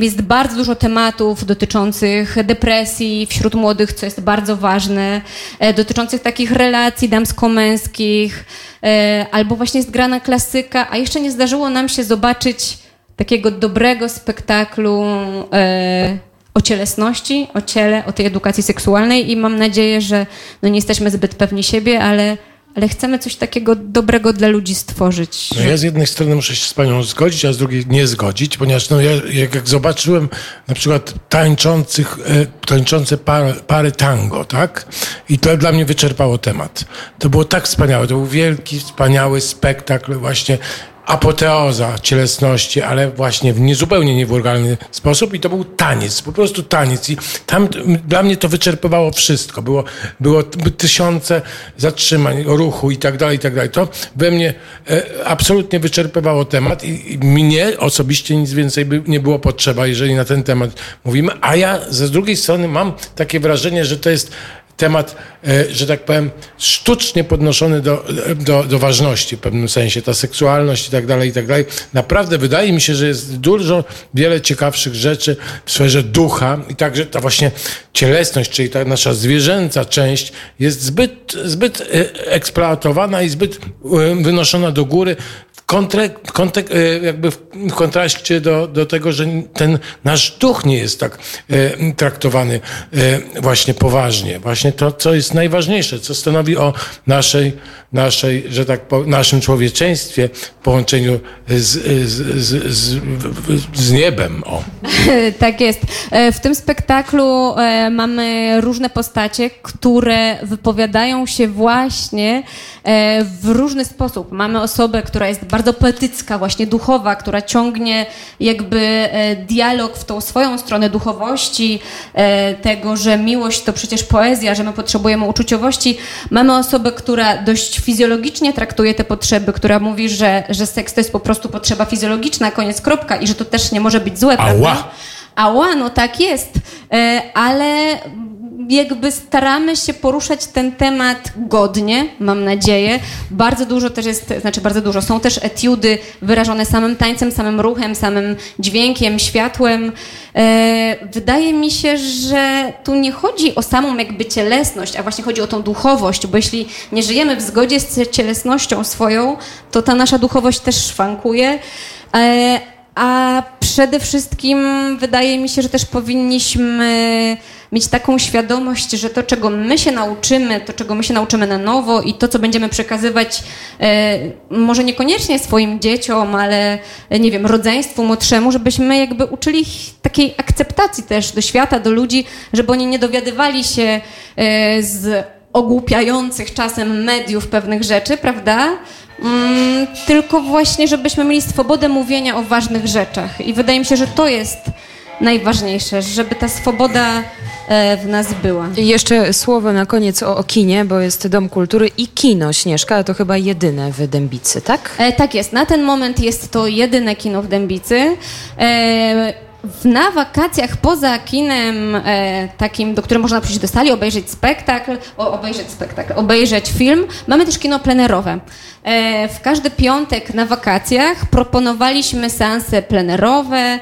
S5: jest bardzo dużo tematów dotyczących depresji wśród młodych, co jest bardzo ważne, e, dotyczących takich relacji damsko-męskich, e, albo właśnie jest grana klasyka, a jeszcze nie zdarzyło nam się zobaczyć takiego dobrego spektaklu e, o cielesności, o ciele, o tej edukacji seksualnej i mam nadzieję, że no nie jesteśmy zbyt pewni siebie, ale ale chcemy coś takiego dobrego dla ludzi stworzyć.
S3: No ja z jednej strony muszę się z panią zgodzić, a z drugiej nie zgodzić, ponieważ no ja, jak, zobaczyłem na przykład tańczących, e, tańczące pary, pary tango, tak? I to dla mnie wyczerpało temat. To było tak wspaniałe, to był wielki, wspaniały spektakl właśnie apoteoza cielesności, ale właśnie w nie, zupełnie niewulgarny sposób i to był taniec, po prostu taniec i tam dla mnie to wyczerpywało wszystko. Było, było tysiące zatrzymań, ruchu i tak dalej, i tak dalej. To we mnie e, absolutnie wyczerpywało temat i, i mnie osobiście nic więcej by nie było potrzeba, jeżeli na ten temat mówimy, a ja ze drugiej strony mam takie wrażenie, że to jest temat, e, że tak powiem, sztucznie podnoszony do, do, do ważności w pewnym sensie, ta seksualność i tak dalej, i tak dalej. Naprawdę wydaje mi się, że jest dużo, wiele ciekawszych rzeczy w sferze ducha i także ta właśnie cielesność, czyli ta nasza zwierzęca część jest zbyt, zbyt e, eksploatowana i zbyt e, wynoszona do góry kontre, kontek, jakby w kontraście do, do tego, że ten nasz duch nie jest tak traktowany właśnie poważnie. Właśnie właśnie to, co jest najważniejsze, co stanowi o naszej, naszej że tak powiem, naszym człowieczeństwie w połączeniu z, z, z, z, z niebem. O.
S5: tak jest. E, w tym spektaklu e, mamy różne postacie, które wypowiadają się właśnie e, w różny sposób. Mamy osobę, która jest bardzo poetycka, właśnie duchowa, która ciągnie jakby dialog w tą swoją stronę duchowości, tego, że miłość to przecież poezja, że my potrzebujemy uczuciowości. Mamy osobę, która dość fizjologicznie traktuje te potrzeby, która mówi, że, że seks to jest po prostu potrzeba fizjologiczna, koniec, kropka i że to też nie może być złe,
S3: Ała.
S5: prawda? Ała, no tak jest, e, ale jakby staramy się poruszać ten temat godnie, mam nadzieję. Bardzo dużo też jest, znaczy bardzo dużo, są też etiudy wyrażone samym tańcem, samym ruchem, samym dźwiękiem, światłem. E, wydaje mi się, że tu nie chodzi o samą jakby cielesność, a właśnie chodzi o tą duchowość, bo jeśli nie żyjemy w zgodzie z cielesnością swoją, to ta nasza duchowość też szwankuje. E, a przede wszystkim wydaje mi się, że też powinniśmy mieć taką świadomość, że to, czego my się nauczymy, to, czego my się nauczymy na nowo i to, co będziemy przekazywać, e, może niekoniecznie swoim dzieciom, ale nie wiem, rodzeństwu młodszemu, żebyśmy jakby uczyli ich takiej akceptacji też do świata, do ludzi, żeby oni nie dowiadywali się e, z ogłupiających czasem mediów pewnych rzeczy, prawda? Mm, tylko właśnie, żebyśmy mieli swobodę mówienia o ważnych rzeczach. I wydaje mi się, że to jest najważniejsze, żeby ta swoboda e, w nas była.
S1: I jeszcze słowo na koniec o, o kinie, bo jest Dom Kultury i kino Śnieżka, ale to chyba jedyne w Dębicy, tak?
S5: E, tak jest. Na ten moment jest to jedyne kino w Dębicy. E, na wakacjach poza kinem e, takim, do którego można przyjść do sali, obejrzeć spektakl, o, obejrzeć spektakl, obejrzeć film, mamy też kino plenerowe. E, w każdy piątek na wakacjach proponowaliśmy seanse plenerowe,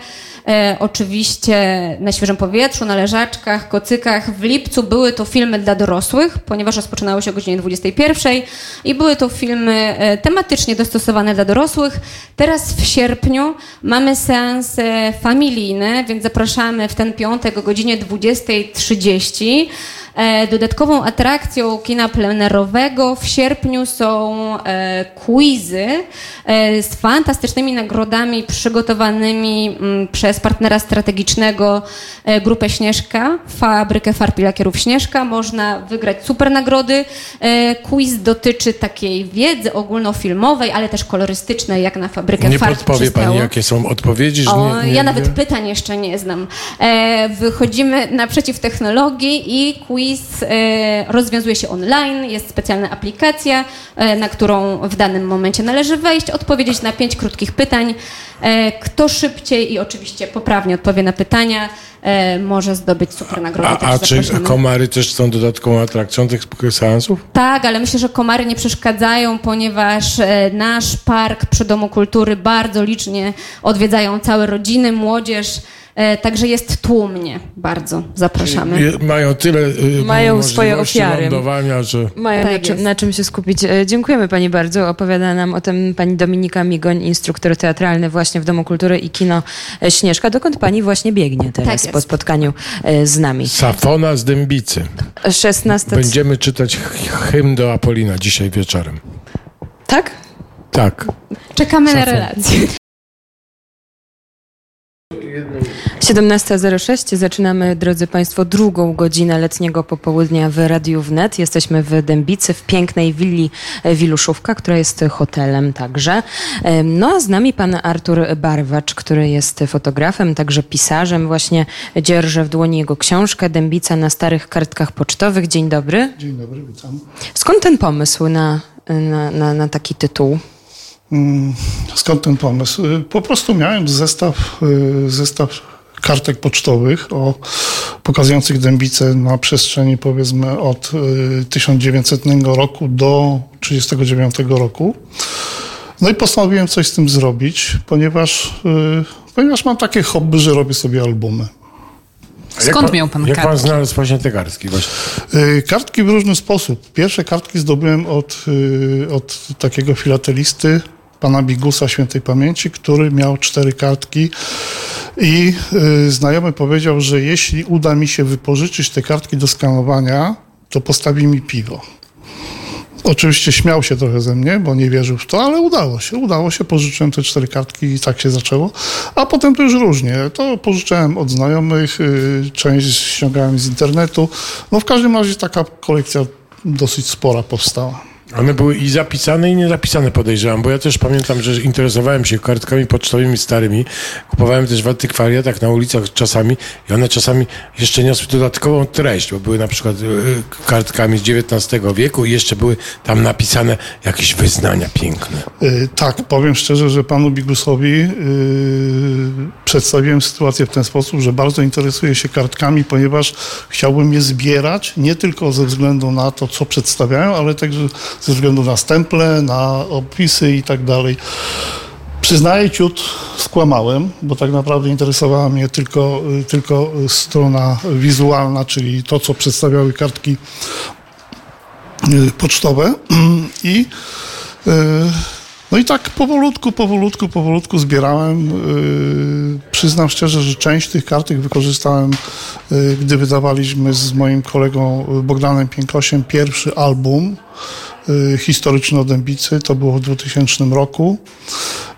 S5: E, oczywiście na świeżym powietrzu, na leżaczkach, kocykach. W lipcu były to filmy dla dorosłych, ponieważ rozpoczynały się o godzinie 21 i były to filmy e, tematycznie dostosowane dla dorosłych. Teraz w sierpniu mamy seanse familijne, więc zapraszamy w ten piątek o godzinie 20.30. E, dodatkową atrakcją kina plenerowego w sierpniu są e, quizy z fantastycznymi nagrodami przygotowanymi mm, przez partnera strategicznego Grupę Śnieżka, fabrykę farb i lakierów Śnieżka. Można wygrać super nagrody. Quiz dotyczy takiej wiedzy ogólnofilmowej, ale też kolorystycznej, jak na fabrykę
S3: nie
S5: farb.
S3: Nie podpowie Pani, jakie są odpowiedzi?
S5: O,
S3: nie, nie,
S5: ja nawet pytań jeszcze nie znam. Wychodzimy naprzeciw technologii i quiz e, rozwiązuje się online, jest specjalna aplikacja, e, na którą w danym momencie należy wejść, odpowiedzieć na pięć krótkich pytań. E, kto szybciej i oczywiście poprawnie odpowie na pytania, może zdobyć super nagrodę.
S3: A, a czy komary też są dodatkową atrakcją tych seansów?
S5: Tak, ale myślę, że komary nie przeszkadzają, ponieważ nasz park przy Domu Kultury bardzo licznie odwiedzają całe rodziny, młodzież. E, także jest tłumnie bardzo. Zapraszamy.
S3: Mają tyle y,
S1: Mają swoje ofiary.
S3: lądowania, że...
S1: Mają tak na, czym, na, czym, się skupić. E, dziękujemy Pani bardzo. Opowiada nam o tym Pani Dominika Migoń, instruktor teatralny właśnie w Domu Kultury i Kino e, Śnieżka. Dokąd Pani właśnie biegnie teraz tak po spotkaniu z nami?
S3: Safona z Dębicy.
S1: 16.
S3: Będziemy czytać hymn do Apolina dzisiaj wieczorem.
S1: Tak?
S3: Tak.
S5: Czekamy na
S3: Szafą.
S5: relację.
S1: 17.06. Zaczynamy, drodzy Państwo, drugą godzinę letniego popołudnia w Radiu Wnet. Jesteśmy w Dębicy, w pięknej willi e, Wiluszówka, która jest hotelem także. Em, No a z nami pan Artur Barwacz, który jest fotografem, także pisarzem. Właśnie dzierżę w dłoni jego książkę Dębica na starych kartkach pocztowych. Dzień dobry.
S6: Dzień dobry, witam.
S1: Skąd ten pomysł na, na, na, na taki tytuł?
S6: Mm, Skąd ten pomysł? Y, Po prostu miałem zestaw, y, zestaw kartek pocztowych o, pokazujących dębicę na przestrzeni powiedzmy od y, 1900 roku do 1939 roku. No i postanowiłem coś z tym zrobić, ponieważ, y, ponieważ mam takie hobby, że robię sobie albumy.
S2: Skąd miał pan
S3: Jak pan
S2: kartki?
S3: znalazł właśnie te kartki? Właśnie.
S6: Y, Kartki w różny sposób. Pierwsze kartki zdobyłem od, y, od takiego filatelisty, pana Bigusa świętej pamięci, który miał cztery kartki i y, znajomy powiedział, że jeśli uda mi się wypożyczyć te kartki do skanowania, to postawi mi piwo. Oczywiście śmiał się trochę ze mnie, bo nie wierzył w to, ale udało się. Udało się, pożyczyłem te cztery kartki i tak się zaczęło. A potem to już różnie. To pożyczałem od znajomych, y, część ściągałem z internetu. No w każdym razie taka kolekcja dosyć spora powstała.
S3: One były i zapisane, i niezapisane, podejrzewam, bo ja też pamiętam, że interesowałem się kartkami pocztowymi starymi. Kupowałem też w antykwariatach na ulicach czasami i one czasami jeszcze niosły dodatkową treść, bo były na przykład y, kartkami z XIX wieku i jeszcze były tam napisane jakieś wyznania piękne.
S6: Y, Tak, powiem szczerze, że panu Bigusowi yy, przedstawiłem sytuację w ten sposób, że bardzo interesuję się kartkami, ponieważ chciałbym je zbierać nie tylko ze względu na to, co przedstawiają, ale także ze względu na stemple, na opisy i tak dalej. Przyznaję, ciut skłamałem, bo tak naprawdę interesowała mnie tylko, y, tylko strona wizualna, czyli to, co przedstawiały kartki y, pocztowe i y, no i tak powolutku, powolutku, powolutku zbierałem. Yy, przyznam szczerze, że część tych kartek wykorzystałem, gdy wydawaliśmy z moim kolegą Bogdanem Piękosiem pierwszy album historyczny o Dębicy. To było w 2000 roku.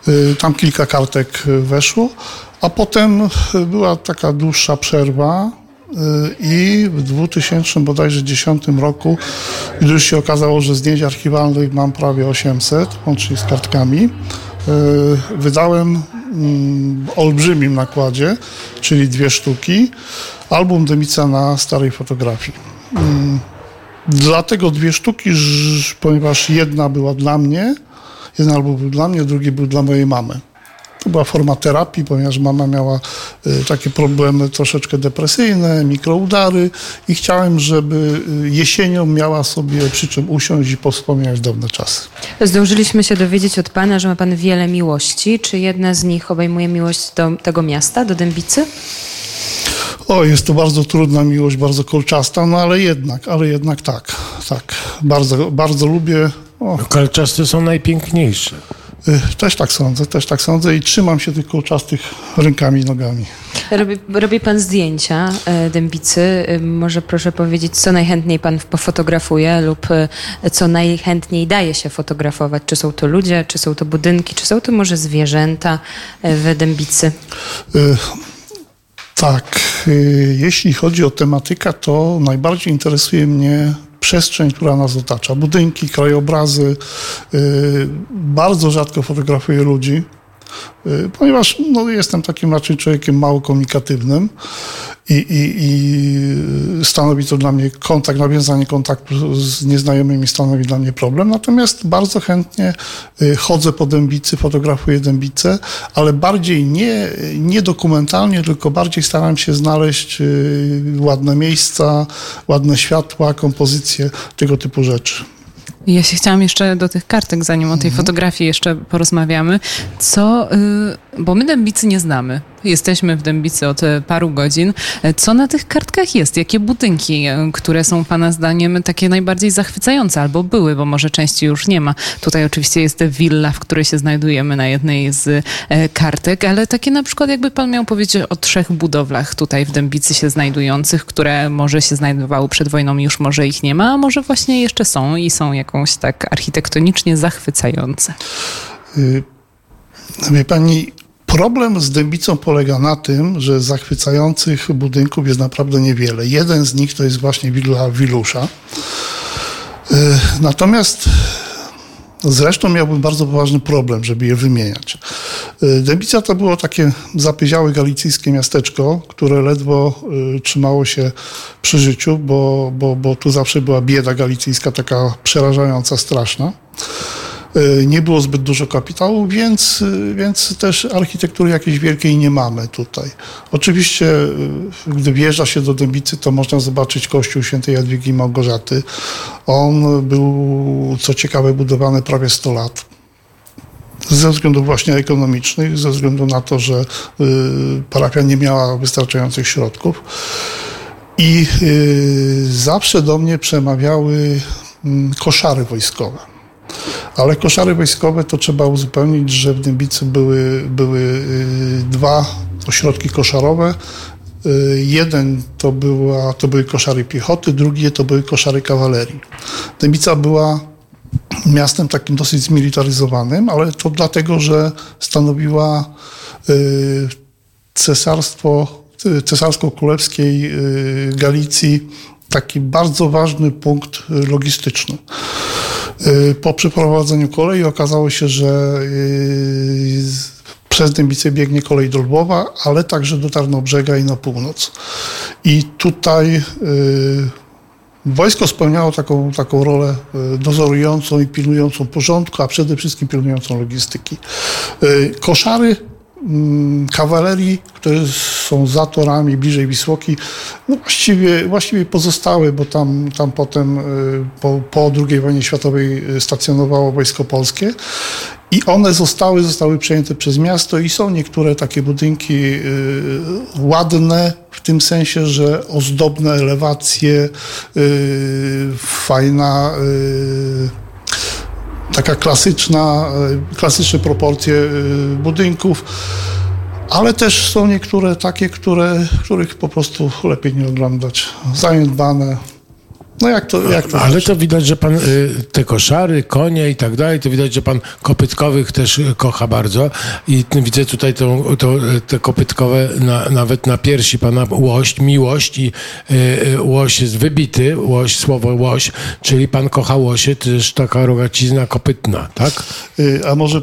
S6: Yy, tam kilka kartek weszło, a potem yy, była taka dłuższa przerwa. I w 2000 bodajże 10 roku, już się okazało, że zdjęć archiwalnych mam prawie 800, łącznie z kartkami, wydałem mm, w olbrzymim nakładzie, czyli dwie sztuki, album Demica na starej fotografii. Dlatego dwie sztuki, ponieważ jedna była dla mnie, jeden album był dla mnie, drugi był dla mojej mamy. To była forma terapii, ponieważ mama miała y, takie problemy troszeczkę depresyjne, mikroudary i chciałem, żeby y, jesienią miała sobie przy czym usiąść i powspominać dawne czasy.
S1: Zdążyliśmy się dowiedzieć od pana, że ma pan wiele miłości. Czy jedna z nich obejmuje miłość do tego miasta, do Dębicy?
S6: O, jest to bardzo trudna miłość, bardzo kolczasta, no ale jednak, ale jednak tak, tak. Bardzo, bardzo lubię. O,
S3: No, Kolczaste są najpiękniejsze.
S6: y, też tak sądzę, też tak sądzę i trzymam się tych kolczastych rękami i nogami.
S1: Robi, robi pan zdjęcia e, Dębicy. E, Może proszę powiedzieć, co najchętniej pan pofotografuje lub e, co najchętniej daje się fotografować? Czy są to ludzie, czy są to budynki, czy są to może zwierzęta e, w Dębicy?
S6: Tak, y, jeśli chodzi o tematykę, to najbardziej interesuje mnie przestrzeń, która nas otacza. Budynki, krajobrazy. y, Bardzo rzadko fotografuję ludzi, ponieważ no, jestem takim raczej człowiekiem mało komunikatywnym i, i, i stanowi to dla mnie kontakt, nawiązanie kontaktu z nieznajomymi stanowi dla mnie problem. Natomiast bardzo chętnie y, chodzę po Dębicy, fotografuję Dębicę, ale bardziej nie, nie dokumentalnie, tylko bardziej staram się znaleźć y, ładne miejsca, ładne światła, kompozycje, tego typu rzeczy.
S2: Ja się chciałam jeszcze do tych kartek, zanim o tej fotografii jeszcze porozmawiamy. Co, y, bo my Dębicy nie znamy. Jesteśmy w Dębicy od e, paru godzin. E, Co na tych kartkach jest? Jakie budynki, e, które są Pana zdaniem takie najbardziej zachwycające albo były, bo może części już nie ma. Tutaj oczywiście jest willa, w której się znajdujemy na jednej z kartek, ale takie na przykład jakby Pan miał powiedzieć o trzech budowlach tutaj w Dębicy się znajdujących, które może się znajdowały przed wojną, już może ich nie ma, a może właśnie jeszcze są i są jakąś tak architektonicznie zachwycające.
S6: Y, Wie pani, problem z Dębicą polega na tym, że zachwycających budynków jest naprawdę niewiele. Jeden z nich to jest właśnie willa Wilusza. Y, Natomiast zresztą miałbym bardzo poważny problem, żeby je wymieniać. Y, Dębica to było takie zapyziałe galicyjskie miasteczko, które ledwo y, trzymało się przy życiu, bo, bo, bo tu zawsze była bieda galicyjska, taka przerażająca, straszna. Y, Nie było zbyt dużo kapitału, więc, więc też architektury jakiejś wielkiej nie mamy tutaj. Oczywiście, y, gdy wjeżdża się do Dębicy, to można zobaczyć kościół świętej Jadwigi Małgorzaty. On był, co ciekawe, budowany prawie 100 lat. Ze względów właśnie ekonomicznych, ze względu na to, że y, parafia nie miała wystarczających środków. I zawsze do mnie przemawiały mm, koszary wojskowe. Ale koszary wojskowe to trzeba uzupełnić, że w Dębicy były, były y, dwa ośrodki koszarowe. Y, Jeden to, była, to były koszary piechoty, drugi to były koszary kawalerii. Dębica była miastem takim dosyć zmilitaryzowanym, ale to dlatego, że stanowiła y, cesarstwo, cesarsko-królewskiej Galicji taki bardzo ważny punkt logistyczny. Y, Po przeprowadzeniu kolei okazało się, że y, przez Dębicę biegnie kolej do Lwowa, ale także do Tarnobrzega i na północ. I tutaj y, wojsko spełniało taką, taką rolę dozorującą i pilnującą porządku, a przede wszystkim pilnującą logistyki. Koszary kawalerii, które są za torami bliżej Wisłoki, no właściwie, właściwie pozostały, bo tam, tam potem y, po, po II wojnie światowej y, stacjonowało Wojsko Polskie. I one zostały, zostały przejęte przez miasto i są niektóre takie budynki y, ładne, w tym sensie, że ozdobne elewacje, fajna taka klasyczna, e, klasyczne proporcje e, budynków, ale też są niektóre takie, które, których po prostu lepiej nie oglądać. Zaniedbane. No jak to, jak to
S3: Ale
S6: znaczy?
S3: to widać, że pan y, te koszary, konie i tak dalej, to widać, że pan kopytkowych też y, kocha bardzo. I widzę tutaj tą, to, y, te kopytkowe, na, nawet na piersi pana łość, miłość i y, łoś jest wybity, łoś, słowo łoś, czyli pan kocha łosie, to też taka rogacizna kopytna, tak?
S6: A może,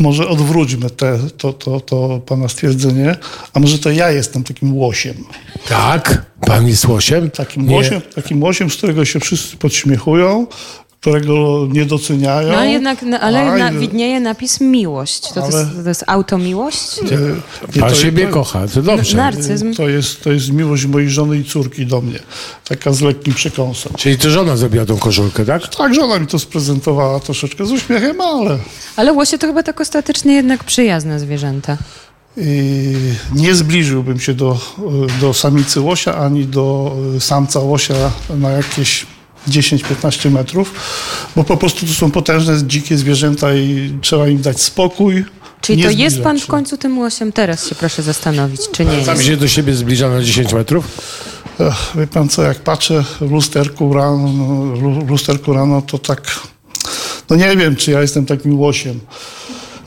S6: może odwróćmy te, to, to, to pana stwierdzenie, a może to ja jestem takim łosiem.
S3: Tak? Pan jest łosiem?
S6: Takim
S3: Nie.
S6: łosiem, takim łosiem, z którego się wszyscy podśmiechują, którego nie doceniają.
S1: No ale jednak, no, ale
S6: A,
S1: na,
S6: i-
S1: widnieje napis miłość. To, to,
S6: Ale-
S1: jest, to jest automiłość?
S6: y, nie,
S3: Pan
S6: to-
S3: siebie
S6: to-
S3: kocha, to dobrze.
S1: Narcyzm.
S6: To jest, to jest miłość mojej żony i córki do mnie. Taka z lekkim przekąsem.
S3: Czyli to żona zrobiła tą koszulkę, tak?
S6: Tak, żona mi to sprezentowała troszeczkę z uśmiechem, ale
S1: Ale łosie to chyba tak ostatecznie jednak przyjazne zwierzęta.
S6: yy, nie zbliżyłbym się do, do samicy łosia ani do y, samca łosia na jakieś 10-15 metrów, bo po prostu to są potężne, dzikie zwierzęta i trzeba im dać spokój.
S1: Czyli
S6: nie
S1: to jest pan
S6: się.
S1: w końcu tym łosiem? Teraz się proszę zastanowić, czy nie
S3: Sam
S1: jest.
S3: się do siebie zbliża na 10 metrów?
S6: Ech, wie pan co, jak patrzę w lusterku rano, no, w lusterku rano, to tak, no nie wiem, czy ja jestem takim łosiem.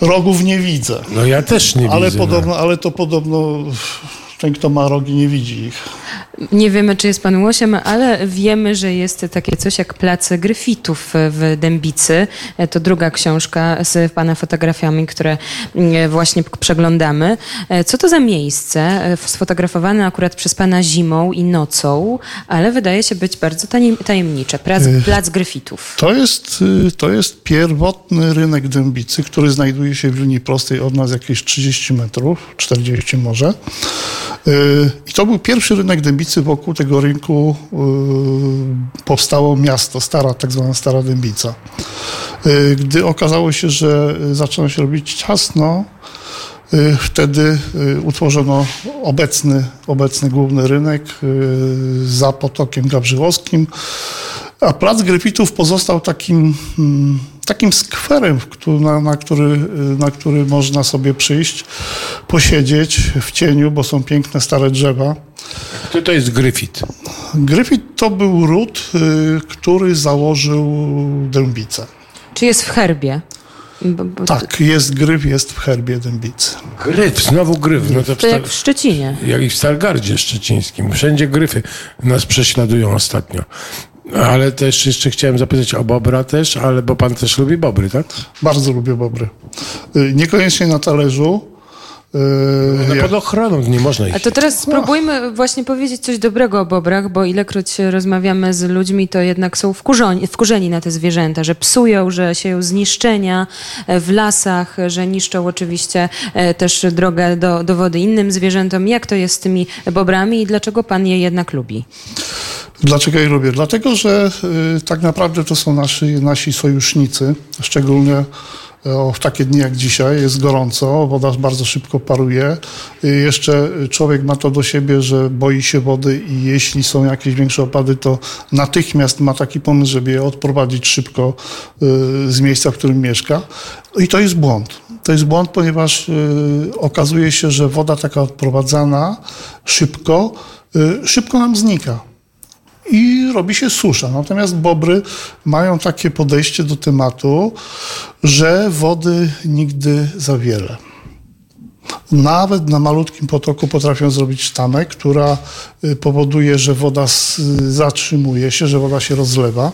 S6: Rogów nie widzę.
S3: No ja też nie
S6: Ale
S3: widzę. no.
S6: podobno, ale to podobno ten, kto ma rogi, nie widzi ich.
S1: Nie wiemy, czy jest pan łosiem, ale wiemy, że jest takie coś jak Plac Gryfitów w Dębicy. To druga książka z pana fotografiami, które mm, właśnie przeglądamy. Co to za miejsce? Sfotografowane akurat przez pana zimą i nocą, ale wydaje się być bardzo tajemnicze. Plac, Plac Gryfitów.
S6: To jest, y, to jest pierwotny rynek Dębicy, który znajduje się w linii prostej od nas jakieś 30 metrów, 40 może. Y, I to był pierwszy rynek Dębicy. Wokół tego rynku y, powstało miasto, stara, tak zwana Stara Dębica. Y, Gdy okazało się, że zaczyna się robić ciasno, Wtedy utworzono obecny, obecny główny rynek za Potokiem Gawrzyłowskim, a Plac Gryfitów pozostał takim, mm, takim skwerem, na, na, który, y, na który można sobie przyjść, posiedzieć w cieniu, bo są piękne stare drzewa.
S3: Kto to jest Gryfit?
S6: Gryfit to był ród, y, który założył Dębice.
S1: Czy jest w herbie? Bo, bo
S6: Tak, jest gryf, jest w herbie Dębicy.
S3: Gryf, znowu gryf. No to w
S1: To jak w Szczecinie.
S3: jak i w Stargardzie Szczecińskim. Wszędzie gryfy nas prześladują ostatnio. Ale też jeszcze chciałem zapytać o Bobra też, ale bo pan też lubi Bobry, tak?
S6: Bardzo lubię bobry. Y, Niekoniecznie na talerzu. y,
S3: No pod ochroną nie można ich.
S1: A to teraz spróbujmy właśnie powiedzieć coś dobrego o bobrach, bo ilekroć rozmawiamy z ludźmi, to jednak są wkurzeni, wkurzeni na te zwierzęta, że psują, że sieją zniszczenia e, w lasach, że niszczą oczywiście e, też drogę do, do wody innym zwierzętom. Jak to jest z tymi bobrami i dlaczego pan je jednak lubi?
S6: Dlaczego je lubię? Dlatego, że y, tak naprawdę to są nasi, nasi sojusznicy, szczególnie o, w takie dni jak dzisiaj, jest gorąco, woda bardzo szybko paruje. Y, Jeszcze człowiek ma to do siebie, że boi się wody i jeśli są jakieś większe opady, to natychmiast ma taki pomysł, żeby je odprowadzić szybko y, z miejsca, w którym mieszka. I to jest błąd. To jest błąd, ponieważ y, okazuje się, że woda taka odprowadzana szybko, y, szybko nam znika i robi się susza. Natomiast bobry mają takie podejście do tematu, że wody nigdy za wiele. Nawet na malutkim potoku potrafią zrobić sztamę, która y, powoduje, że woda zatrzymuje się, że woda się rozlewa.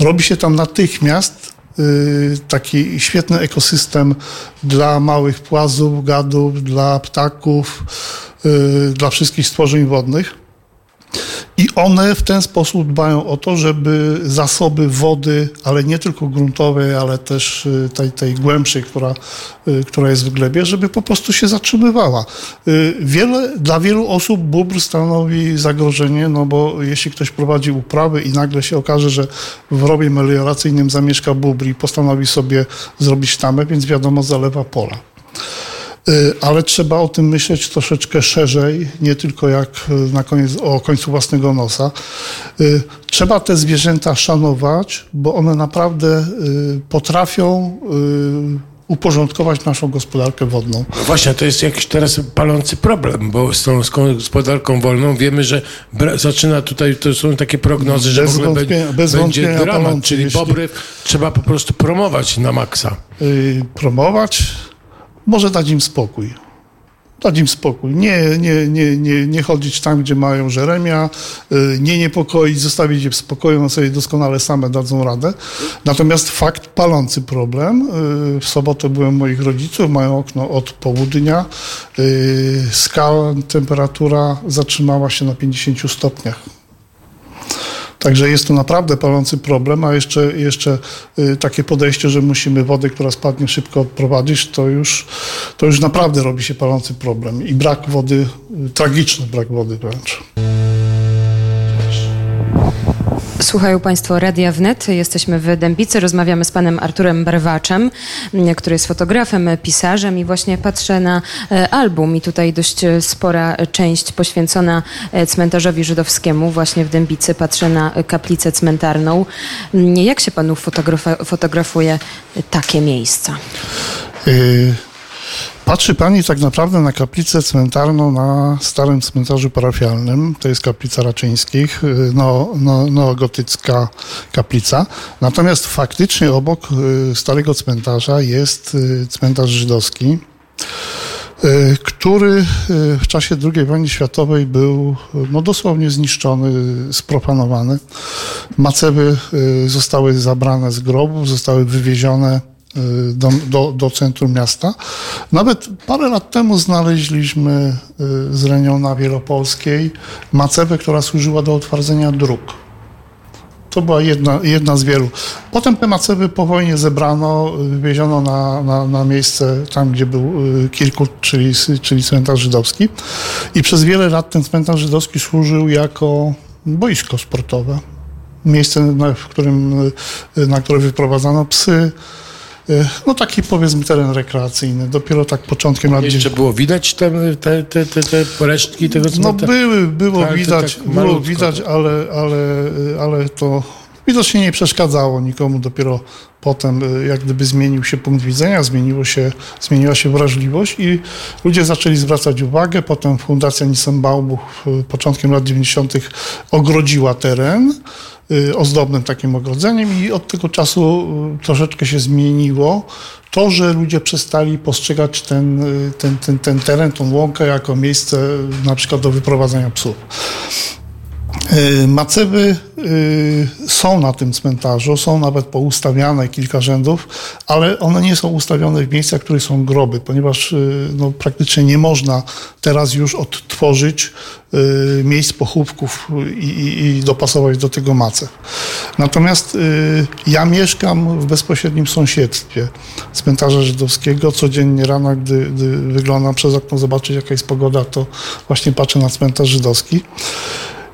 S6: Robi się tam natychmiast y, taki świetny ekosystem dla małych płazów, gadów, dla ptaków, y, dla wszystkich stworzeń wodnych. I one w ten sposób dbają o to, żeby zasoby wody, ale nie tylko gruntowej, ale też y, tej, tej głębszej, która, y, która jest w glebie, żeby po prostu się zatrzymywała. Y, Wiele, dla wielu osób bóbr stanowi zagrożenie, no bo jeśli ktoś prowadzi uprawy i nagle się okaże, że w rowie melioracyjnym zamieszka bóbr i postanowi sobie zrobić tamę, więc wiadomo, zalewa pola. Y, ale trzeba o tym myśleć troszeczkę szerzej, nie tylko jak y, na koniec, o końcu własnego nosa. Y, Trzeba te zwierzęta szanować, bo one naprawdę potrafią uporządkować naszą gospodarkę wodną.
S3: Właśnie, to jest jakiś teraz palący problem, bo z tą gospodarką wolną wiemy, że zaczyna tutaj, to są takie prognozy, że
S6: Bez
S3: w ogóle
S6: wątpienia- bez
S3: będzie
S6: wątpienia
S3: dramat,
S6: palący,
S3: czyli
S6: jeśli-
S3: bobry trzeba po prostu promować na maksa.
S6: y, promować, może dać im spokój. Dać im spokój. Nie, nie, nie, nie, nie chodzić tam, gdzie mają żeremia, y, nie niepokoić, zostawić je w spokoju, one sobie doskonale same dadzą radę. Natomiast fakt palący problem. y, W sobotę byłem moich rodziców, mają okno od południa. y, Skala, temperatura zatrzymała się na 50 stopniach. Także jest to naprawdę palący problem, a jeszcze, jeszcze y, takie podejście, że musimy wodę, która spadnie, szybko odprowadzić, to już, to już naprawdę robi się palący problem. I brak wody, y, tragiczny brak wody wręcz.
S1: Słuchają Państwo Radia Wnet. Jesteśmy w Dębicy. Rozmawiamy z panem Arturem Barwaczem, m, który jest fotografem, pisarzem i właśnie patrzę na e, album i tutaj dość e, spora część poświęcona e, cmentarzowi żydowskiemu właśnie w Dębicy. Patrzę na kaplicę cmentarną. M, Jak się panu fotografuje takie miejsca?
S6: Y, Patrzy pani tak naprawdę na kaplicę cmentarną na starym cmentarzu parafialnym. To jest kaplica Raczyńskich, no, no, neogotycka kaplica. Natomiast faktycznie obok y, starego cmentarza jest y, cmentarz żydowski, który w czasie II wojny światowej był no, dosłownie zniszczony, y, sprofanowany. Macewy zostały zabrane z grobów, zostały wywiezione do, do, do centrum miasta. Nawet parę lat temu znaleźliśmy y, z Reniona Wielopolskiej macewę, która służyła do utwardzenia dróg. To była jedna, jedna z wielu. Potem te macewy po wojnie zebrano, wywieziono na, na, na miejsce tam, gdzie był y, Kirkut, czyli, czyli cmentarz żydowski. I przez wiele lat ten cmentarz żydowski służył jako boisko sportowe. Miejsce, na, w którym, y, na które wyprowadzano psy, no taki powiedzmy teren rekreacyjny. Dopiero tak początkiem lat
S3: Jeszcze było widać te, te, te, te, te resztki tego
S6: No
S3: cmentarza?
S6: były, było
S3: to
S6: widać,
S3: tak
S6: było widać,
S3: tak.
S6: ale, ale, ale to widocznie nie przeszkadzało nikomu. Dopiero potem y, jak gdyby zmienił się punkt widzenia, zmieniło się, zmieniła się wrażliwość i ludzie zaczęli zwracać uwagę. Potem Fundacja Nissenbaumów y, początkiem lat 90. ogrodziła teren ozdobnym takim ogrodzeniem i od tego czasu y, troszeczkę się zmieniło. To, że ludzie przestali postrzegać ten, y, ten, ten, ten teren, tą łąkę jako miejsce y, na przykład do wyprowadzania psów. Y, Macewy y, są na tym cmentarzu, są nawet poustawiane kilka rzędów, ale one nie są ustawione w miejscach, w których są groby, ponieważ y, no, praktycznie nie można teraz już odtworzyć miejsc pochówków i, i, i dopasować do tego macew. Natomiast ja mieszkam w bezpośrednim sąsiedztwie cmentarza żydowskiego. Codziennie rano, gdy, gdy wyglądam przez okno zobaczyć jaka jest pogoda, to właśnie patrzę na cmentarz żydowski.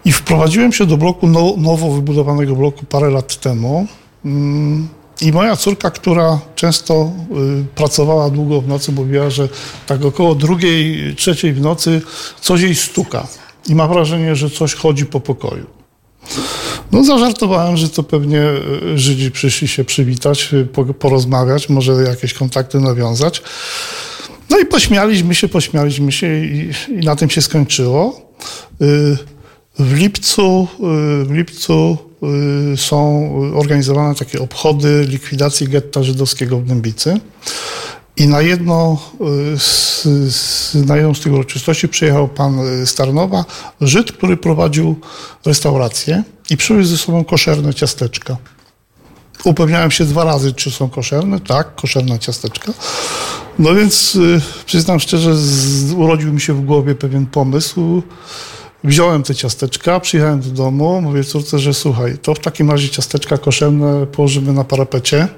S6: I wprowadziłem się do bloku, no, nowo wybudowanego bloku parę lat temu. Mm, I moja córka, która często y, pracowała długo w nocy, mówiła, że tak około drugiej, trzeciej w nocy coś jej stuka. I ma wrażenie, że coś chodzi po pokoju. No zażartowałem, że to pewnie y, Żydzi przyszli się przywitać, y, po- porozmawiać, może jakieś kontakty nawiązać. No i pośmialiśmy się, pośmialiśmy się i, i na tym się skończyło. W lipcu, y, w lipcu y, są organizowane takie obchody likwidacji getta żydowskiego w Dębicy. I na jedno y, z, z, na jedną z tych uroczystości przyjechał pan y, z Tarnowa, Żyd, który prowadził restaurację i przywiózł ze sobą koszerne ciasteczka. Upewniałem się dwa razy, czy są koszerne. Tak, koszerne ciasteczka. No więc przyznam szczerze, z, urodził mi się w głowie pewien pomysł. Wziąłem te ciasteczka, przyjechałem do domu, mówię córce, że słuchaj, to w takim razie ciasteczka koszerne położymy na parapecie.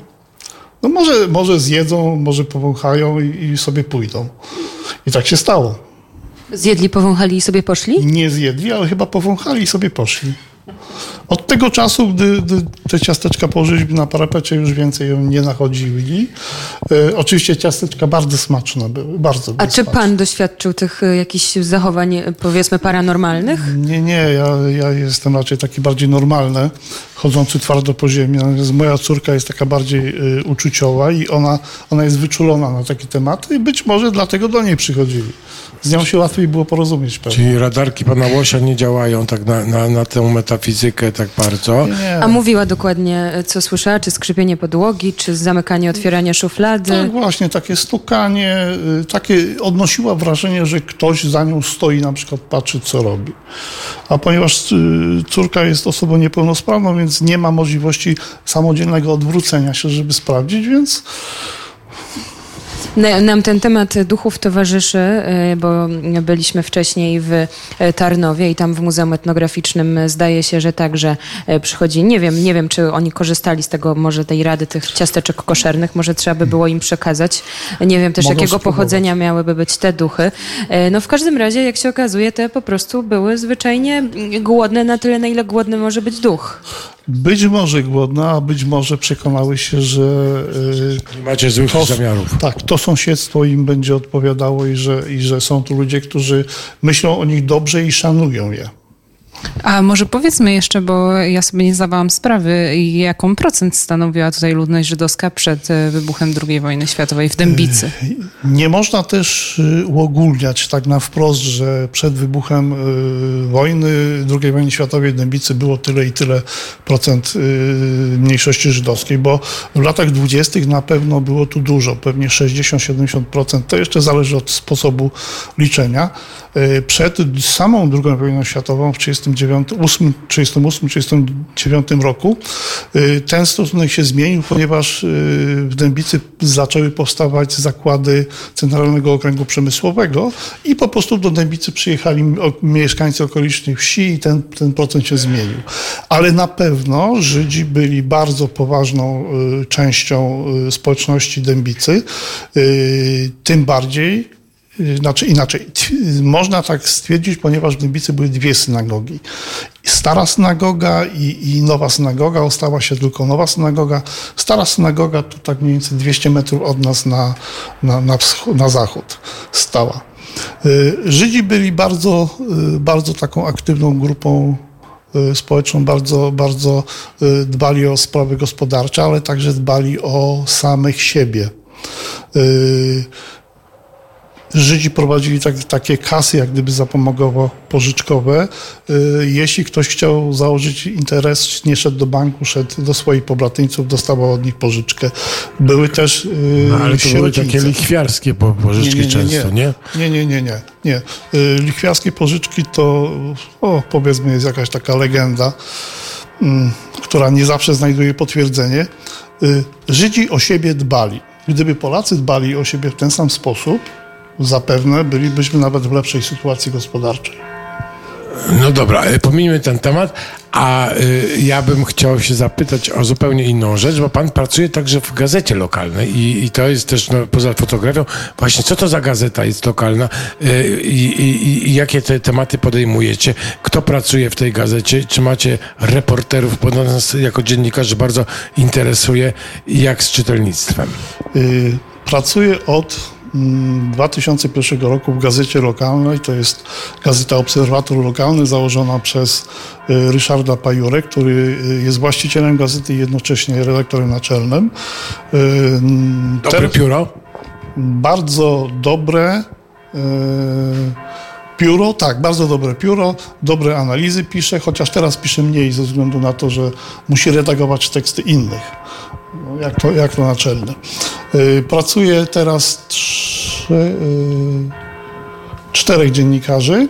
S6: No może, może zjedzą, może powąchają i, i sobie pójdą. I tak się stało.
S1: Zjedli, powąchali i sobie poszli?
S6: Nie zjedli, ale chyba powąchali i sobie poszli. Od tego czasu, gdy, gdy te ciasteczka położyliśmy na parapecie, już więcej ją nie nachodzili. E, oczywiście ciasteczka bardzo smaczne były, bardzo
S1: A czy pan doświadczył tych y, jakichś zachowań, y, powiedzmy, paranormalnych?
S6: Nie, nie, ja, ja jestem raczej taki bardziej normalny, chodzący twardo po ziemi. Natomiast moja córka jest taka bardziej y, uczuciowa i ona, ona jest wyczulona na takie tematy i być może dlatego do niej przychodzili. Z nią się łatwiej było porozumieć pewnie.
S3: Czyli radarki pana Łosia nie działają tak na, na, na tę metafizykę tak bardzo.
S6: Nie.
S1: A mówiła dokładnie, co słyszała? Czy skrzypienie podłogi, czy zamykanie, otwieranie szuflady?
S6: Tak właśnie, takie stukanie, y, takie odnosiła wrażenie, że ktoś za nią stoi, na przykład patrzy, co robi. A ponieważ y, córka jest osobą niepełnosprawną, więc nie ma możliwości samodzielnego odwrócenia się, żeby sprawdzić, więc
S1: Nam ten temat duchów towarzyszy, y, bo byliśmy wcześniej w y, Tarnowie i tam w Muzeum Etnograficznym y, zdaje się, że także przychodzi, nie wiem, nie wiem, czy oni korzystali z tego, może tej rady tych ciasteczek koszernych, może trzeba by było im przekazać. Nie wiem też,
S6: Mogą
S1: jakiego
S6: spróbować.
S1: pochodzenia miałyby być te duchy. No w każdym razie, jak się okazuje, te po prostu były zwyczajnie y, głodne na tyle, na ile głodny może być duch.
S6: Być może głodna, a być może przekonały się, że y,
S3: Nie macie złych
S6: to,
S3: zamiarów.
S6: tak, to sąsiedztwo im będzie odpowiadało i że, i że są tu ludzie, którzy myślą o nich dobrze i szanują je.
S2: A może powiedzmy jeszcze, bo ja sobie nie zdawałam sprawy, jaką procent stanowiła tutaj ludność żydowska przed e, wybuchem II wojny światowej w Dębicy?
S6: Nie można też y, uogólniać tak na wprost, że przed wybuchem wojny, II wojny światowej w Dębicy było tyle i tyle procent mniejszości żydowskiej, bo w latach dwudziestych na pewno było tu dużo, pewnie 60-70%. To jeszcze zależy od sposobu liczenia. Przed samą II wojną światową w 1938-1939 roku y, ten stosunek się zmienił, ponieważ y, w Dębicy zaczęły powstawać zakłady Centralnego Okręgu Przemysłowego i po prostu do Dębicy przyjechali mieszkańcy okolicznych wsi i ten, ten procent się zmienił. Ale na pewno Żydzi byli bardzo poważną y, częścią społeczności Dębicy, tym bardziej znaczy inaczej, można tak stwierdzić, ponieważ w Dębicy były dwie synagogi. Stara synagoga i, i nowa synagoga, ostała się tylko nowa synagoga. Stara synagoga to tak mniej więcej 200 metrów od nas na, na, na, wschód, na zachód stała. Y, Żydzi byli bardzo, y, bardzo taką aktywną grupą y, społeczną, bardzo, bardzo y, dbali o sprawy gospodarcze, ale także dbali o samych siebie. Żydzi prowadzili tak, takie kasy, jak gdyby zapomogowo-pożyczkowe. Y, Jeśli ktoś chciał założyć interes, nie szedł do banku, szedł do swoich poblatyńców, dostawał od nich pożyczkę. Były też y,
S3: No, ale to były takie lichwiarskie po- pożyczki często, nie?
S6: Nie, nie, nie, nie. nie. Y, Lichwiarskie pożyczki to, o, powiedzmy, jest jakaś taka legenda, mm, która nie zawsze znajduje potwierdzenie. Żydzi o siebie dbali. Gdyby Polacy dbali o siebie w ten sam sposób, zapewne bylibyśmy nawet w lepszej sytuacji gospodarczej.
S3: No dobra, e, pomijmy ten temat, a y, ja bym chciał się zapytać o zupełnie inną rzecz, bo pan pracuje także w gazecie lokalnej i, i to jest też no, poza fotografią. Właśnie co to za gazeta jest lokalna y, i, i, jakie te tematy podejmujecie? Kto pracuje w tej gazecie? Czy macie reporterów? Bo nas jako dziennikarzy bardzo interesuje, jak z czytelnictwem.
S6: Y, Pracuję od 2001 roku w gazecie lokalnej. To jest gazeta Obserwator Lokalny założona przez y, Ryszarda Pajurę, który y, jest właścicielem gazety i jednocześnie redaktorem naczelnym. Y, mm,
S3: Dobre
S6: teraz-
S3: pióro?
S6: bardzo dobre pióro, tak, bardzo dobre pióro, dobre analizy pisze, chociaż teraz pisze mniej ze względu na to, że musi redagować teksty innych, no, jak, to, jak to naczelne. E, Pracuje teraz trzy, e, czterech dziennikarzy.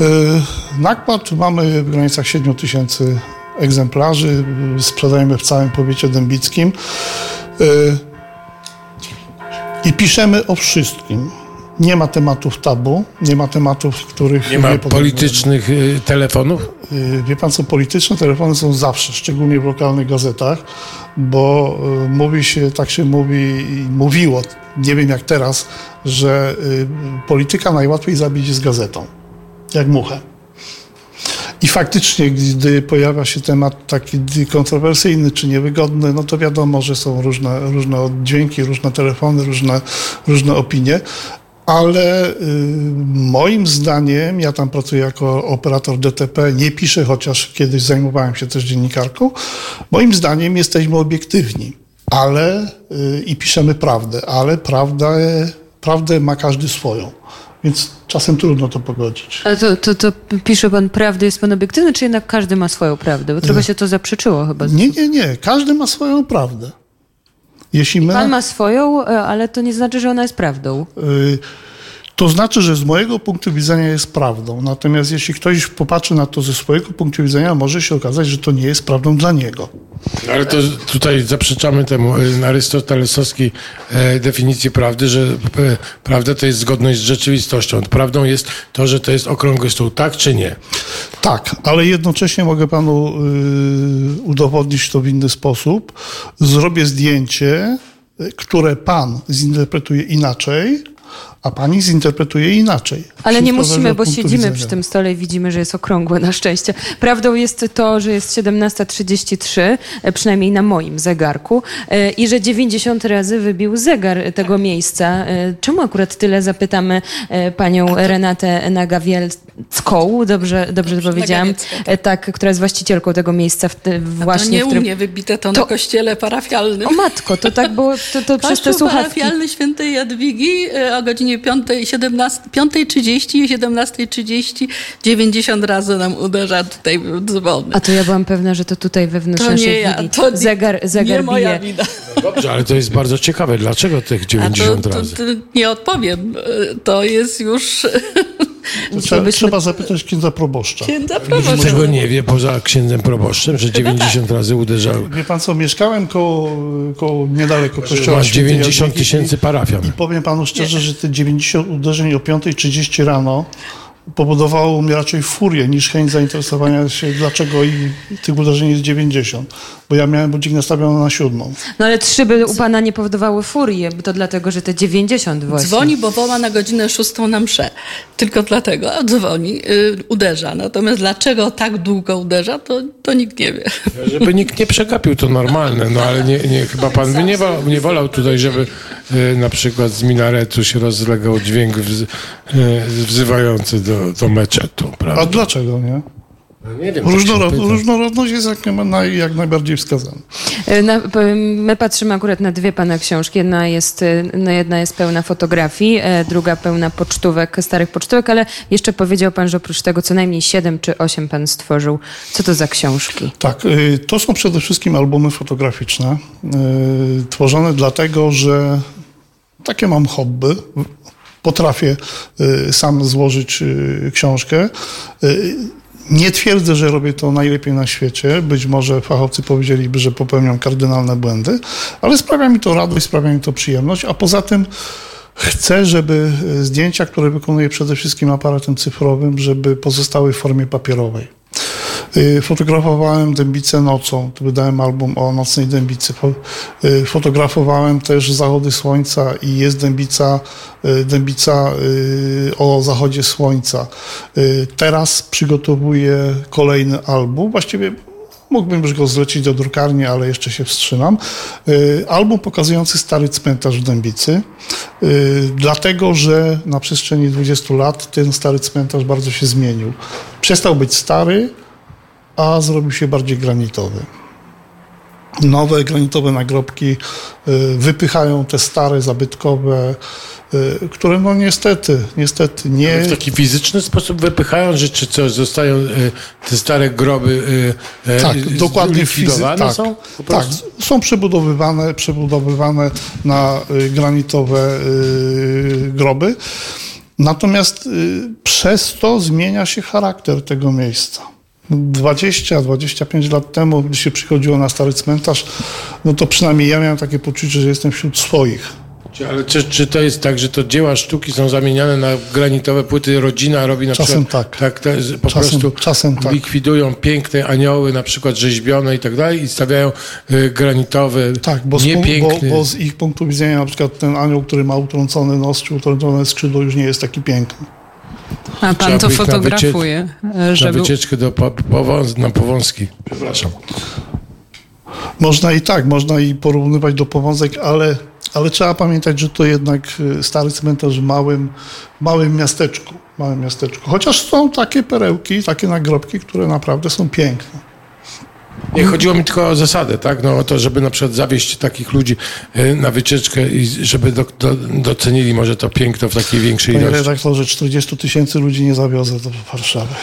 S6: E, Nakład mamy w granicach 7 tysięcy egzemplarzy, sprzedajemy w całym powiecie dębickim. I piszemy o wszystkim. Nie ma tematów tabu, nie ma tematów, których
S3: Nie ma
S6: podejmujemy.
S3: politycznych y, telefonów?
S6: Y, Wie pan co, polityczne telefony są zawsze, szczególnie w lokalnych gazetach, bo y, mówi się, tak się mówi i mówiło, nie wiem jak teraz, że polityka najłatwiej zabić z gazetą, jak muchę. I faktycznie, gdy pojawia się temat taki kontrowersyjny czy niewygodny, no to wiadomo, że są różne, różne oddźwięki, różne telefony, różne, różne opinie. Ale y, moim zdaniem, ja tam pracuję jako operator DTP, nie piszę, chociaż kiedyś zajmowałem się też dziennikarką, moim zdaniem jesteśmy obiektywni, ale y, i piszemy prawdę, ale prawdę, prawdę ma każdy swoją. Więc czasem trudno to pogodzić.
S1: Ale to, to, to pisze pan prawdę, jest pan obiektywny, czy jednak każdy ma swoją prawdę? Bo trochę się to zaprzeczyło chyba.
S6: Nie, nie, nie. Każdy ma swoją prawdę. Jeśli my,
S1: Pan ma swoją, e, ale to nie znaczy, że ona jest prawdą.
S6: To znaczy, że z mojego punktu widzenia jest prawdą. Natomiast jeśli ktoś popatrzy na to ze swojego punktu widzenia, może się okazać, że to nie jest prawdą dla niego.
S3: Ale to tutaj zaprzeczamy temu y, arystotelesowskiej e, definicji prawdy, że e, prawda to jest zgodność z rzeczywistością. Prawdą jest to, że to jest okrągły stół, tak czy nie?
S6: Tak, ale jednocześnie mogę panu udowodnić to w inny sposób. Zrobię zdjęcie, które pan zinterpretuje inaczej, a pani zinterpretuje inaczej.
S1: Ale nie musimy, bo siedzimy
S6: widzenia.
S1: przy tym stole i widzimy, że jest okrągłe na szczęście. Prawdą jest to, że jest 17.33, e, przynajmniej na moim zegarku, e, i że 90 razy wybił zegar tego miejsca. E, Czemu akurat tyle zapytamy panią Renatę Nagawielską, dobrze, dobrze powiedziałam, E, tak, która jest właścicielką tego miejsca w te,
S7: A to
S1: właśnie
S7: nie
S1: w
S7: u mnie wybite to,
S1: To-
S7: na kościele parafialnym.
S1: O matko, to tak było, to, to przez te słuchawki.
S7: parafialny świętej Jadwigi o godzinie 5, 17, 5.30 i 17.30 90 razy nam uderza tutaj dzwony.
S1: A to ja byłam pewna, że to tutaj wewnątrz
S7: To
S1: naszej
S7: nie ja, to nie,
S1: zegar, zegar
S7: nie moja wina.
S3: No dobrze, ale to jest bardzo ciekawe. Dlaczego tych
S7: A to,
S3: 90
S7: to,
S3: razy?
S7: to nie odpowiem. To jest już
S6: trzeba, trzeba zapytać księdza proboszcza.
S7: księdza proboszcza.
S3: tego nie wie poza księdzem proboszczem, że 90 razy uderzał.
S6: Wie pan co, mieszkałem koło, koło niedaleko kościoła
S3: Masz
S6: świętej
S3: 90
S6: Jadwigi
S3: tysięcy parafian.
S6: I powiem panu szczerze, że te 90 uderzeń o 5.30 rano powodowało mnie raczej furię niż chęć zainteresowania się, dlaczego i tych uderzeń jest 90. Bo ja miałem budzik nastawiony na siódmą.
S1: No ale trzy by u pana nie powodowały furii, to dlatego, że te 90 właśnie.
S7: Dzwoni, bo woła na godzinę szóstą na mszę. Tylko dlatego a dzwoni, y, uderza. Natomiast dlaczego tak długo uderza, to, to nikt nie wie.
S3: Żeby nikt nie przegapił, to normalne, no ale nie, nie, chyba pan by nie, wo- nie wolał tutaj, żeby e, na przykład z minaretu się rozlegał dźwięk wz, e, wzywający do, do meczetu,
S6: A
S3: prawda?
S6: dlaczego nie?
S3: No nie wiem, tak
S6: Różnorod, różnorodność jest jak, naj, jak najbardziej wskazana.
S1: E, Na, my patrzymy akurat na dwie pana książki. Jedna jest, e, no jedna jest pełna fotografii, e, druga pełna pocztówek, starych pocztówek, ale jeszcze powiedział pan, że oprócz tego co najmniej siedem czy osiem pan stworzył. Co to za książki?
S6: Tak, to są przede wszystkim albumy fotograficzne, tworzone dlatego, że takie mam hobby. Potrafię y, sam złożyć y, książkę. Y, Nie twierdzę, że robię to najlepiej na świecie. Być może fachowcy powiedzieliby, że popełniam kardynalne błędy, ale sprawia mi to radość, sprawia mi to przyjemność, a poza tym chcę, żeby zdjęcia, które wykonuję przede wszystkim aparatem cyfrowym, żeby pozostały w formie papierowej. Y, Fotografowałem dębicę nocą, wydałem album o nocnej dębicy. Y, Fotografowałem też zachody słońca i jest dębica, y, dębica o zachodzie słońca. Teraz przygotowuję kolejny album, właściwie mógłbym już go zlecić do drukarni, ale jeszcze się wstrzymam. Album pokazujący stary cmentarz w Dębicy, dlatego że na przestrzeni 20 lat ten stary cmentarz bardzo się zmienił. Przestał być stary, a zrobił się bardziej granitowy. Nowe granitowe nagrobki y, wypychają te stare, zabytkowe, y, które no niestety, niestety nie...
S3: W taki fizyczny sposób wypychają, że czy co, zostają e, te stare groby
S6: Tak, dokładnie
S3: likwidowane
S6: fizy- tak,
S3: są?
S6: Tak, są przebudowywane, przebudowywane na y, granitowe y, groby. Natomiast y, przez to zmienia się charakter tego miejsca. 20-25 lat temu, gdy się przychodziło na stary cmentarz, no to przynajmniej ja miałem takie poczucie, że jestem wśród swoich.
S3: Ale czy, czy to jest tak, że to dzieła sztuki są zamieniane na granitowe płyty, rodzina robi na
S6: Czasem
S3: przykład
S6: tak.
S3: tak te, z- po
S6: Czasem-
S3: prostu
S6: czasem tak.
S3: likwidują piękne anioły, na przykład rzeźbione i tak dalej i stawiają y, granitowe,
S6: Tak, bo bo, bo z ich punktu widzenia na przykład ten anioł, który ma utrącony nos czy utrącone skrzydło już nie jest taki piękny.
S2: A pan
S3: Trzeba
S2: to
S3: być na
S2: fotografuje, e,
S3: na
S2: żeby...
S3: wycieczkę do po, powąz, na Powązki. Przepraszam.
S6: Można i tak, można i porównywać do powązek, ale, ale trzeba pamiętać, że to jednak y, stary cmentarz w małym, małym miasteczku. Małym miasteczku. Chociaż są takie perełki, takie nagrobki, które naprawdę są piękne.
S3: Nie, chodziło mi tylko o zasadę, tak? No o to, żeby na przykład zawieźć takich ludzi y, na wycieczkę i żeby do, do, docenili może to piękno w takiej większej
S6: Panie
S3: ilości.
S6: redaktorze, 40 tysięcy ludzi nie zawiozę do Warszawy.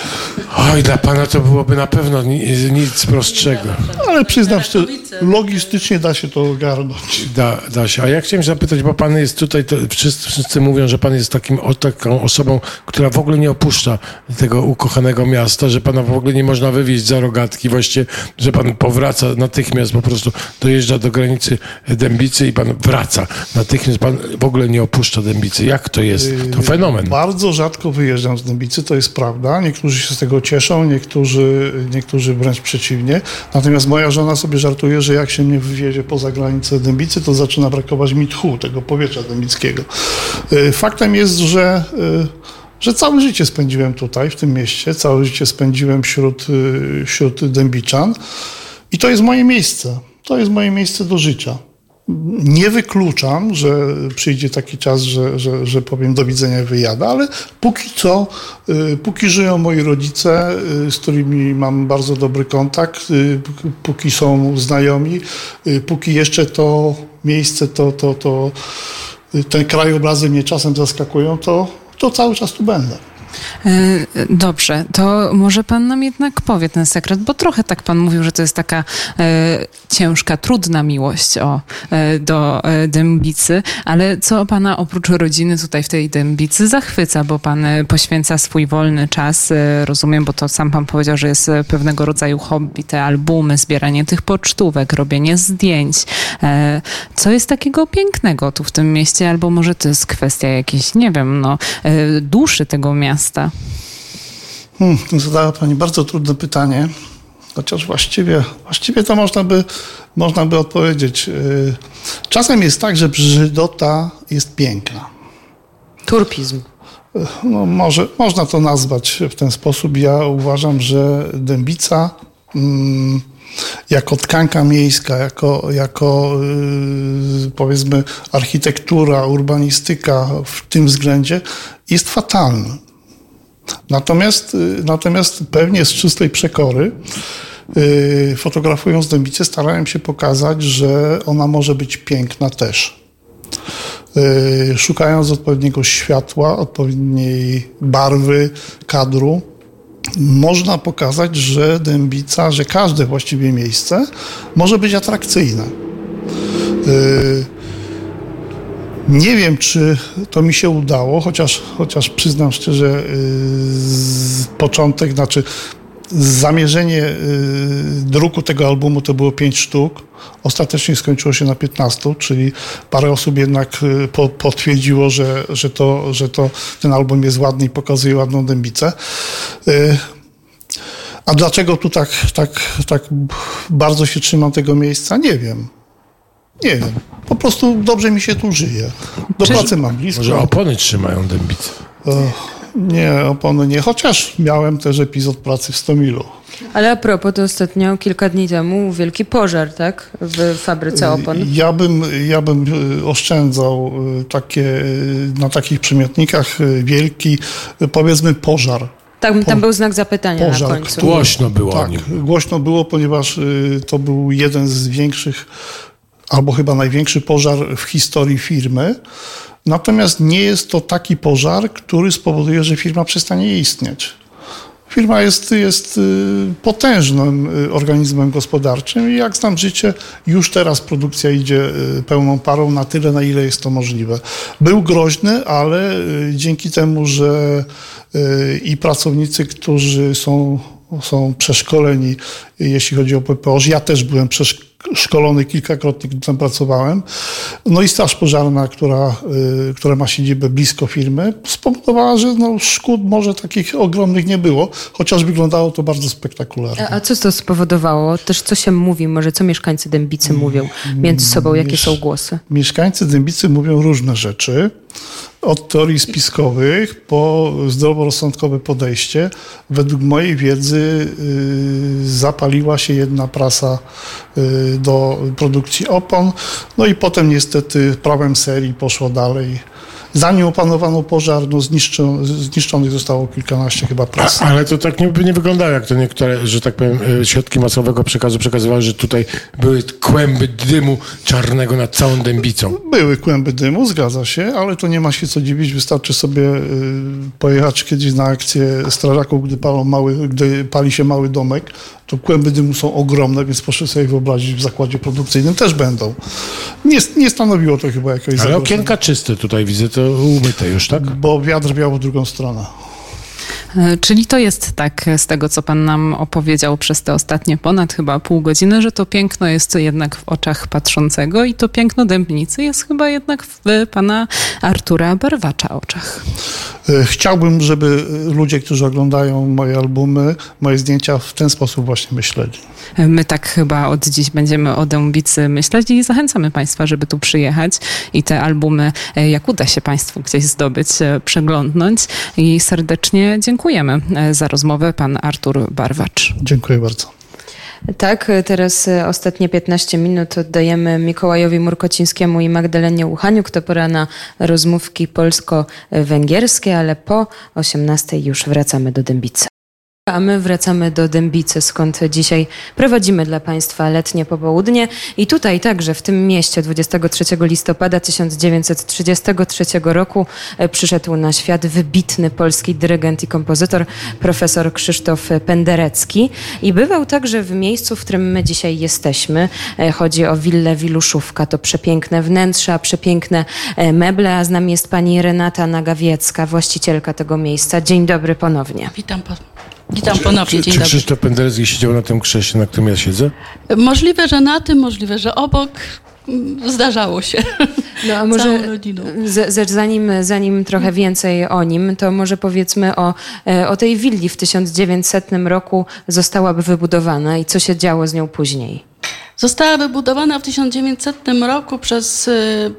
S3: Oj, dla pana to byłoby na pewno ni, nic prostszego.
S6: Ale przyznam szczerze, logistycznie da się to ogarnąć.
S3: Da, da się. A ja chciałem zapytać, bo pan jest tutaj, to wszyscy, wszyscy mówią, że pan jest takim, o, taką osobą, która w ogóle nie opuszcza tego ukochanego miasta, że pana w ogóle nie można wywieźć za rogatki, właściwie, że pan powraca natychmiast, po prostu dojeżdża do granicy Dębicy i pan wraca natychmiast, pan w ogóle nie opuszcza Dębicy. Jak to jest? To fenomen.
S6: Bardzo rzadko wyjeżdżam z Dębicy, to jest prawda. Niektórzy się z tego cieszą, niektórzy, niektórzy wręcz przeciwnie. Natomiast moja żona sobie żartuje, że jak się mnie wywiezie poza granicę Dębicy, to zaczyna brakować mi tchu, tego powietrza dębickiego. Y, Faktem jest, że, y, że całe życie spędziłem tutaj, w tym mieście. Całe życie spędziłem wśród, y, wśród Dębiczan. I to jest moje miejsce. To jest moje miejsce do życia. Nie wykluczam, że przyjdzie taki czas, że, że, że powiem do widzenia i wyjadę, ale póki co, y, póki żyją moi rodzice, y, z którymi mam bardzo dobry kontakt, póki są znajomi, póki jeszcze to miejsce, to, to, to y, te krajobrazy mnie czasem zaskakują, to, to cały czas tu będę.
S2: E, Dobrze, to może pan nam jednak powie ten sekret, bo trochę tak pan mówił, że to jest taka e, ciężka, trudna miłość o, e, do Dębicy, ale co pana oprócz rodziny tutaj w tej Dębicy zachwyca, bo pan poświęca swój wolny czas, rozumiem, bo to sam pan powiedział, że jest pewnego rodzaju hobby, te albumy, zbieranie tych pocztówek, robienie zdjęć. Co jest takiego pięknego tu w tym mieście, albo może to jest kwestia jakiejś, nie wiem, no, duszy tego miasta?
S6: Hmm, zadała Pani bardzo trudne pytanie, chociaż właściwie, właściwie to można by, można by odpowiedzieć. Y, Czasem jest tak, że brzydota jest piękna.
S1: Turpizm.
S6: No, może, można to nazwać w ten sposób. Ja uważam, że dębica mm, jako tkanka miejska, jako, jako yy, powiedzmy architektura, urbanistyka w tym względzie jest fatalna. Natomiast, yy, natomiast pewnie z czystej przekory yy, fotografując dębicę starałem się pokazać, że ona może być piękna też. Yy, szukając odpowiedniego światła, odpowiedniej barwy kadru, można pokazać, że dębica, że każde właściwie miejsce może być atrakcyjne. Nie wiem, czy to mi się udało, chociaż, chociaż przyznam szczerze, yy, początek, znaczy zamierzenie yy, druku tego albumu to było pięć sztuk. Ostatecznie skończyło się na 15, czyli parę osób jednak yy, po, potwierdziło, że, że, to, że to ten album jest ładny i pokazuje ładną dębicę. Yy, A dlaczego tu tak, tak, tak bardzo się trzymam tego miejsca? Nie wiem. Nie wiem. Po prostu dobrze mi się tu żyje. Do pracy mam blisko.
S3: Może opony trzymają dębicę.
S6: Ech, Nie, opony nie. Chociaż miałem też epizod pracy w Stomilu.
S1: Ale a propos, to ostatnio, kilka dni temu, wielki pożar, tak? W fabryce opon.
S6: Ja bym, ja bym y, oszczędzał y, takie, y, na takich przymiotnikach wielki, powiedzmy pożar.
S1: Tam, tam był znak zapytania
S6: pożar,
S1: na końcu.
S3: Głośno było o
S6: Tak,
S3: nim.
S6: głośno było, ponieważ y, to był jeden z większych, albo chyba największy pożar w historii firmy. Natomiast nie jest to taki pożar, który spowoduje, że firma przestanie istnieć. Firma jest, jest y, potężnym y, organizmem gospodarczym i jak znam życie, już teraz produkcja idzie y, pełną parą na tyle, na ile jest to możliwe. Był groźny, ale dzięki temu, że i pracownicy, którzy są, są przeszkoleni, jeśli chodzi o PPO, ja też byłem przeszkolony kilkakrotnie, gdy tam pracowałem, no i Straż Pożarna, która, y, która ma siedzibę blisko firmy, spowodowała, że no, szkód może takich ogromnych nie było, chociaż wyglądało to bardzo spektakularnie.
S1: A, a co to spowodowało? Też co się mówi, może co mieszkańcy Dębicy mówią między sobą, jakie są głosy?
S6: Mieszkańcy Dębicy mówią różne rzeczy. Od teorii spiskowych po zdroworozsądkowe podejście. Według mojej wiedzy y, zapaliła się jedna prasa y, do produkcji opon. No i potem niestety prawem serii poszło dalej. Zanim opanowano pożar, no zniszczo, zniszczonych zostało kilkanaście chyba pras.
S3: A, ale to tak nie, nie wyglądało, jak to niektóre, że tak powiem, e, środki masowego przekazu przekazywały, że tutaj były kłęby dymu czarnego nad całą dębicą.
S6: Były kłęby dymu, zgadza się, ale to nie ma się co dziwić. Wystarczy sobie y, pojechać kiedyś na akcję strażaków, gdy, palą mały, gdy pali się mały domek. To kłęby dymu są ogromne, więc proszę sobie wyobrazić, w zakładzie produkcyjnym też będą. Nie, nie stanowiło to chyba jakiegoś
S3: Ale
S6: zagrożenia,
S3: okienka czyste tutaj widzę, to umyte już, tak?
S6: Bo wiatr wiał w drugą stronę.
S2: E, Czyli to jest tak z tego, co pan nam opowiedział przez te ostatnie ponad chyba pół godziny, że to piękno jest jednak w oczach patrzącego i to piękno dębnicy jest chyba jednak w pana Artura Barwacza oczach.
S6: Y, Chciałbym, żeby ludzie, którzy oglądają moje albumy, moje zdjęcia w ten sposób właśnie myśleli.
S2: E, My tak chyba od dziś będziemy o Dębicy myśleć i zachęcamy państwa, żeby tu przyjechać i te albumy, e, jak uda się państwu gdzieś zdobyć, e, przeglądnąć i serdecznie dziękujemy e, za rozmowę pan Artur Barwacz.
S6: Dziękuję bardzo.
S1: Tak, teraz e, ostatnie 15 minut oddajemy Mikołajowi Murkocińskiemu i Magdalenie Łuchaniuk. To pora na rozmówki polsko-węgierskie, ale po 18 już wracamy do Dębicy. A my wracamy do Dębicy, skąd dzisiaj prowadzimy dla Państwa letnie popołudnie. I tutaj także, w tym mieście, 23 listopada 1933 roku e, przyszedł na świat wybitny polski dyrygent i kompozytor, profesor Krzysztof Penderecki. I bywał także w miejscu, w którym my dzisiaj jesteśmy. E, Chodzi o willę Wiluszówka. To przepiękne wnętrza, przepiękne e, meble, a z nami jest pani Renata Nagawiecka, właścicielka tego miejsca. Dzień dobry ponownie.
S7: Witam, witam ponownie,
S3: Czy,
S7: dzień
S3: czy
S7: dobry.
S3: Krzysztof Penderecki siedział na tym krześle, na którym ja siedzę?
S7: Możliwe, że na tym, możliwe, że obok. Zdarzało się.
S1: No a może z, z, zanim, zanim trochę więcej o nim, to może powiedzmy o, e, o tej willi w 1900 roku zostałaby wybudowana i co się działo z nią później.
S7: Została wybudowana w 1900 roku przez y,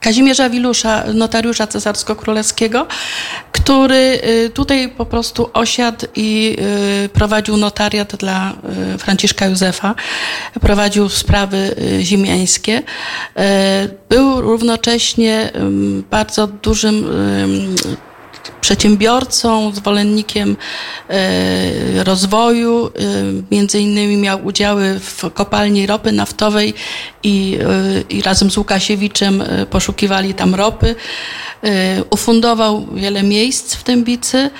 S7: Kazimierza Wilusza, notariusza cesarsko-królewskiego, który y, tutaj po prostu osiadł i y, prowadził notariat dla y, Franciszka Józefa, prowadził sprawy ziemiańskie. Był równocześnie bardzo dużym przedsiębiorcą, zwolennikiem e, rozwoju. E, między innymi miał udziały w kopalni ropy naftowej i, e, i razem z Łukasiewiczem poszukiwali tam ropy. Ufundował wiele miejsc w Dębicy.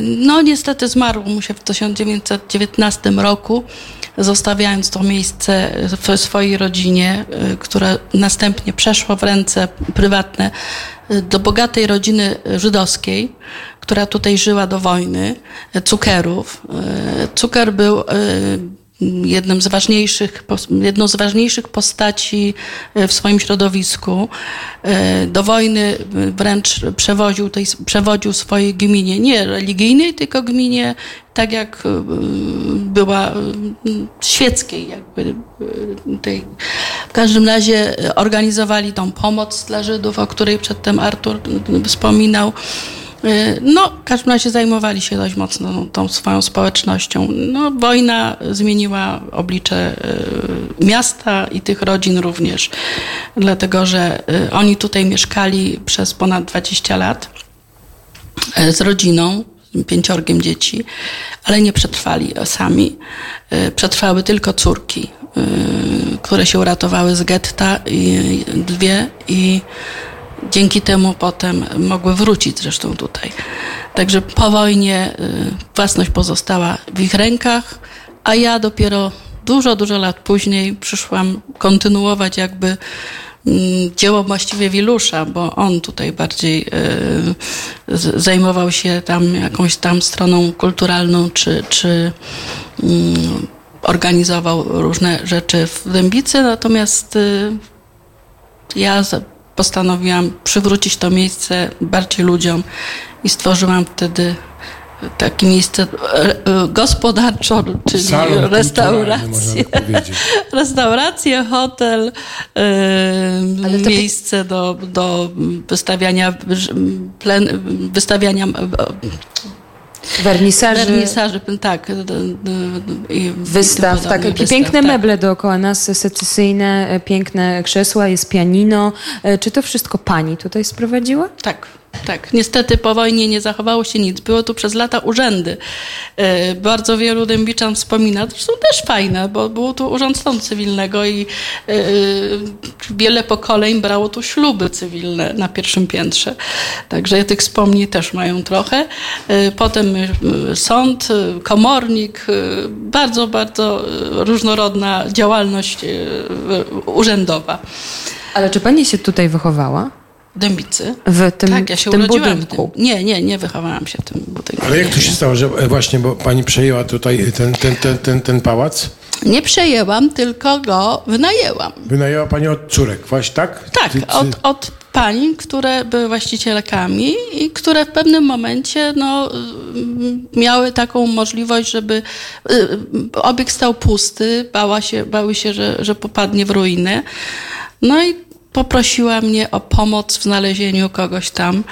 S7: No niestety zmarł mu się w 1919 roku, zostawiając to miejsce w swojej rodzinie, które następnie przeszło w ręce prywatne do bogatej rodziny żydowskiej, która tutaj żyła do wojny, cukerów. Cuker był jednym z ważniejszych, jedną z ważniejszych postaci e, w swoim środowisku. E, do wojny wręcz przewoził, tej, przewodził swojej gminie, nie religijnej, tylko gminie tak jak e, była świeckiej jakby tej. W każdym razie organizowali tą pomoc dla Żydów, o której przedtem Artur wspominał. Y, no, w każdym razie zajmowali się dość mocno tą swoją społecznością. No, wojna zmieniła oblicze y, miasta i tych rodzin również, dlatego że y, oni tutaj mieszkali przez ponad 20 lat z rodziną, pięciorgiem dzieci, ale nie przetrwali sami. Przetrwały tylko córki, które się uratowały z getta, dwie i dzięki temu potem mogły wrócić zresztą tutaj. Także po wojnie y, własność pozostała w ich rękach, a ja dopiero dużo, dużo lat później przyszłam kontynuować jakby mm, dzieło właściwie Wilusza, bo on tutaj bardziej y, zajmował się tam jakąś tam stroną kulturalną, czy, czy mm, organizował różne rzeczy w Dębicy, natomiast y, ja postanowiłam przywrócić to miejsce bardziej ludziom i stworzyłam wtedy takie miejsce e, e, gospodarcze, czyli Salon restaurację. Restaurację, hotel, e, miejsce do, do wystawiania, plen, wystawiania
S1: Wernisaży.
S7: Wernisaży, tak.
S1: Wystaw, tak. Wystaw, piękne tak. meble dookoła nas, secesyjne, piękne krzesła, jest pianino. Czy to wszystko pani tutaj sprowadziła?
S7: Tak. Tak, niestety po wojnie nie zachowało się nic. Było tu przez lata urzędy. E, bardzo wielu dębiczan wspomina, to są też fajne, bo było tu urząd stanu cywilnego i e, wiele pokoleń brało tu śluby cywilne na pierwszym piętrze. Także tych wspomnień też mają trochę. E, potem sąd, komornik, bardzo, bardzo różnorodna działalność urzędowa.
S1: Ale czy pani się tutaj wychowała?
S7: Dębicy.
S1: W tym, tak, ja się tym budynku.
S7: Tym. Nie, nie, nie wychowałam się w tym budynku.
S3: Ale jak to się stało, że e, właśnie, bo pani przejęła tutaj ten, ten, ten, ten, ten pałac?
S7: Nie przejęłam, tylko go wynajęłam.
S3: Wynajęła pani od córek, właśnie tak?
S7: Tak, od, od pań, które były właścicielkami i które w pewnym momencie no, miały taką możliwość, żeby y, obiekt stał pusty, bała się, bały się, że, że popadnie w ruinę. No i poprosiła mnie o pomoc w znalezieniu kogoś tam.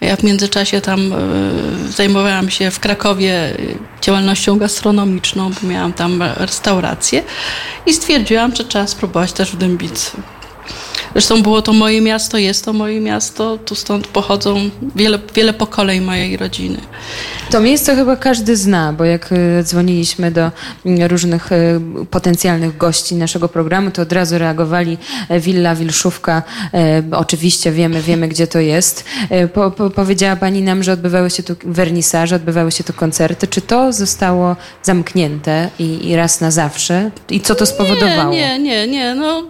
S7: Ja w międzyczasie tam y, zajmowałam się w Krakowie działalnością gastronomiczną, bo miałam tam restaurację i stwierdziłam, że trzeba spróbować też w Dębicy. Zresztą było to moje miasto, jest to moje miasto, tu stąd pochodzą wiele, wiele pokoleń mojej rodziny.
S1: To miejsce chyba każdy zna, bo jak e, dzwoniliśmy do mm, różnych e, potencjalnych gości naszego programu, to od razu reagowali e, Willa Wilszówka. Oczywiście wiemy, wiemy gdzie to jest. Po, po, powiedziała Pani nam, że odbywały się tu wernisaże, odbywały się tu koncerty. Czy to zostało zamknięte i, i raz na zawsze? I co to spowodowało?
S7: Nie, nie, nie. nie. No,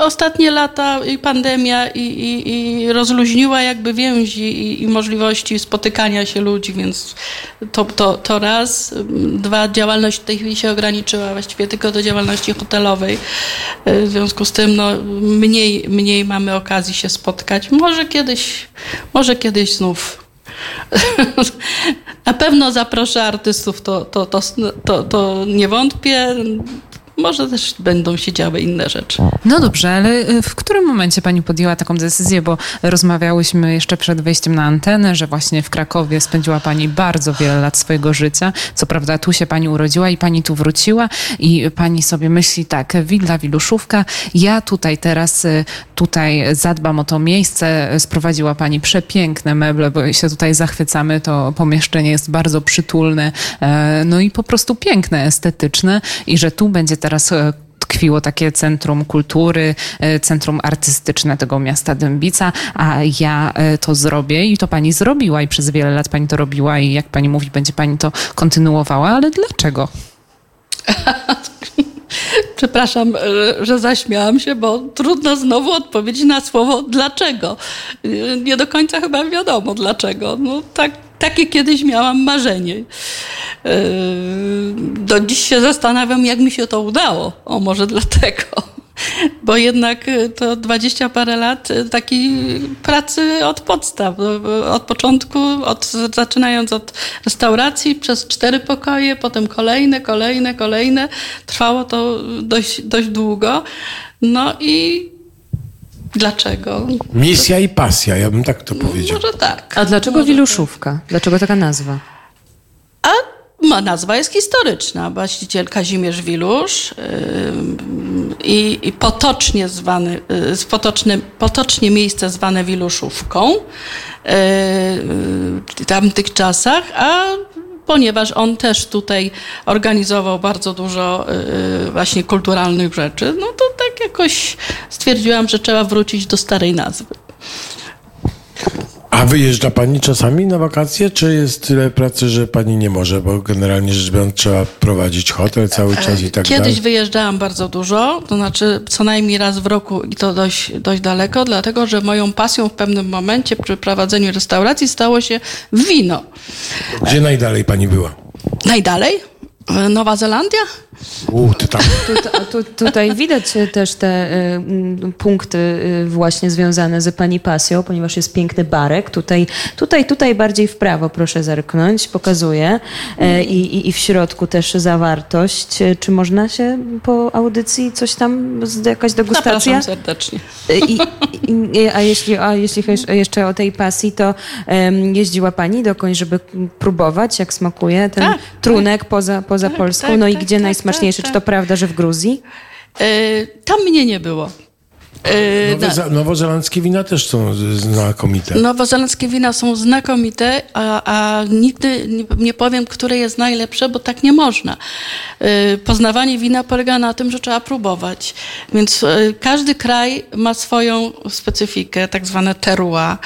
S7: ostatnie lata i pandemia i, i, i rozluźniła jakby więzi i, i możliwości spotykania się ludzi, więc to, to, to raz. Dwa, działalność w tej chwili się ograniczyła właściwie tylko do działalności hotelowej. W związku z tym no, mniej, mniej mamy okazji się spotkać. Może kiedyś, może kiedyś znów na pewno zaproszę artystów, to, to, to, to nie wątpię może też będą się działy inne rzeczy.
S2: No dobrze, ale y, w którym momencie pani podjęła taką decyzję, bo rozmawiałyśmy jeszcze przed wejściem na antenę, że właśnie w Krakowie spędziła pani bardzo wiele lat swojego życia. Co prawda tu się pani urodziła i pani tu wróciła. I pani sobie myśli tak, willa, wiluszówka, ja tutaj teraz, y, tutaj zadbam o to miejsce, sprowadziła pani przepiękne meble, bo się tutaj zachwycamy, to pomieszczenie jest bardzo przytulne, e, no i po prostu piękne, estetyczne. I że tu będzie teraz e, tkwiło takie centrum kultury, e, centrum artystyczne tego miasta Dębica, a ja e, to zrobię i to pani zrobiła i przez wiele lat pani to robiła i jak pani mówi, będzie pani to kontynuowała, ale dlaczego?
S7: Przepraszam, że zaśmiałam się, bo trudno znowu odpowiedzieć na słowo dlaczego. Nie do końca chyba wiadomo dlaczego. No tak takie kiedyś miałam marzenie. Yy, do dziś się zastanawiam, jak mi się to udało. O, może dlatego. Bo jednak y, to dwadzieścia parę lat y, takiej pracy od podstaw, od początku, od, zaczynając od restauracji przez cztery pokoje, potem kolejne, kolejne, kolejne. Trwało to dość, dość długo. No i Dlaczego?
S3: Misja i pasja, ja bym tak to powiedział.
S7: Może tak.
S1: A dlaczego
S7: Może
S1: Wiluszówka? Tak. Dlaczego taka nazwa?
S7: A ma nazwa jest historyczna. Właściciel Kazimierz Wilusz yy, i, i potocznie zwany, yy, potocznie, potocznie miejsce zwane Wiluszówką yy, w tamtych czasach, a ponieważ on też tutaj organizował bardzo dużo y, właśnie kulturalnych rzeczy, no to tak jakoś stwierdziłam, że trzeba wrócić do starej nazwy.
S3: A wyjeżdża pani czasami na wakacje, czy jest tyle pracy, że pani nie może, bo generalnie rzecz biorąc trzeba prowadzić hotel cały czas i tak
S7: Kiedyś
S3: dalej?
S7: wyjeżdżałam bardzo dużo, to znaczy co najmniej raz w roku i to dość, dość daleko, dlatego że moją pasją w pewnym momencie przy prowadzeniu restauracji stało się wino.
S3: Gdzie najdalej pani była?
S7: Najdalej? Nowa Zelandia?
S3: U, ty tam.
S1: Tu, tu, tutaj widać też te y, punkty y, właśnie związane z pani pasją, ponieważ jest piękny barek. Tutaj, tutaj, tutaj bardziej w prawo proszę zerknąć, pokazuję. Y, i, I w środku też zawartość. Czy można się po audycji coś tam, z- jakaś degustacja?
S7: Zapraszam serdecznie.
S1: I, i, a, jeśli, a jeśli chodzi jeszcze o tej pasji, to jeździła pani dokąd, żeby próbować, jak smakuje ten
S7: Tak,
S1: trunek poza, poza Polską?
S7: tak,
S1: no i
S7: tak,
S1: gdzie
S7: tak,
S1: najsmaczniejszy?
S7: tak,
S1: Czy to
S7: tak.
S1: prawda, że w Gruzji?
S7: Y, tam mnie nie było. Y,
S3: Nowe, nowozelandzkie wina też są znakomite.
S7: Nowozelandzkie wina są znakomite, a, a nigdy nie, powiem, które jest najlepsze, bo tak nie można. Y, Poznawanie wina polega na tym, że trzeba próbować. Więc y, każdy kraj ma swoją specyfikę, tak zwane terroir.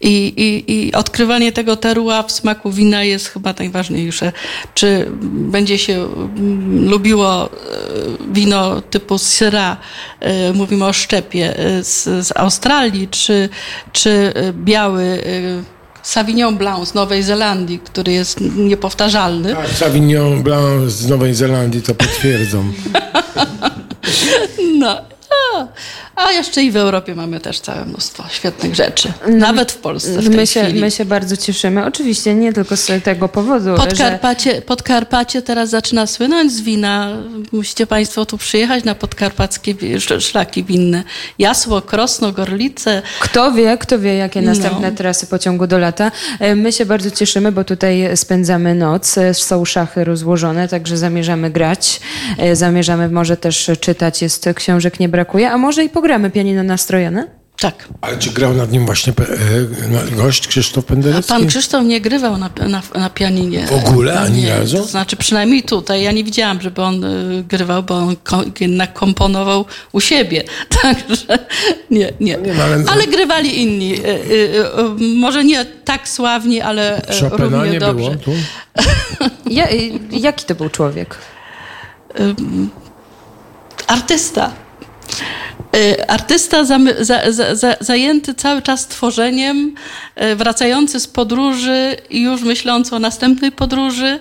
S7: I, i, I odkrywanie tego terroir w smaku wina jest chyba najważniejsze. Czy będzie się mm, lubiło wino typu Syrah, y, mówimy o szczepie y, z, z Australii, czy, czy y, biały y, Sauvignon Blanc z Nowej Zelandii, który jest niepowtarzalny.
S3: Tak, Sauvignon Blanc z Nowej Zelandii to potwierdzą.
S7: No. A, jeszcze i w Europie mamy też całe mnóstwo świetnych rzeczy. Nawet w Polsce w
S1: My się,
S7: chwili.
S1: my się bardzo cieszymy. Oczywiście nie tylko z tego powodu, że...
S7: Podkarpacie, Podkarpacie teraz zaczyna słynąć z wina. Musicie Państwo tu przyjechać na podkarpackie szlaki winne. Jasło, Krosno, Gorlice.
S1: Kto wie, kto wie, jakie następne
S7: No.
S1: trasy pociągu do lata. E, My się bardzo cieszymy, bo tutaj spędzamy noc. E, Są szachy rozłożone, także zamierzamy grać. E, Zamierzamy może też czytać. Jest książek nie brakuje. A może i pogramy pianino nastrojone?
S7: Tak.
S3: Ale czy grał nad nim właśnie e, gość Krzysztof
S7: A
S3: Penderecki?
S7: pan Krzysztof nie grywał na, na, na pianinie.
S3: W ogóle? Ani
S7: nie,
S3: razu?
S7: To znaczy przynajmniej tutaj. Ja nie widziałam, żeby on y, grywał, bo on jednak komponował u siebie. Także nie, nie.
S3: nie, no ale-
S7: ale... grywali inni. Y, może nie tak sławni, ale
S3: Chopina
S7: równie
S3: nie
S7: dobrze.
S3: było tu?
S1: Ja, jaki to był człowiek?
S7: artysta. Y, Artysta zajęty cały czas tworzeniem, y, wracający z podróży i już myślący o następnej podróży.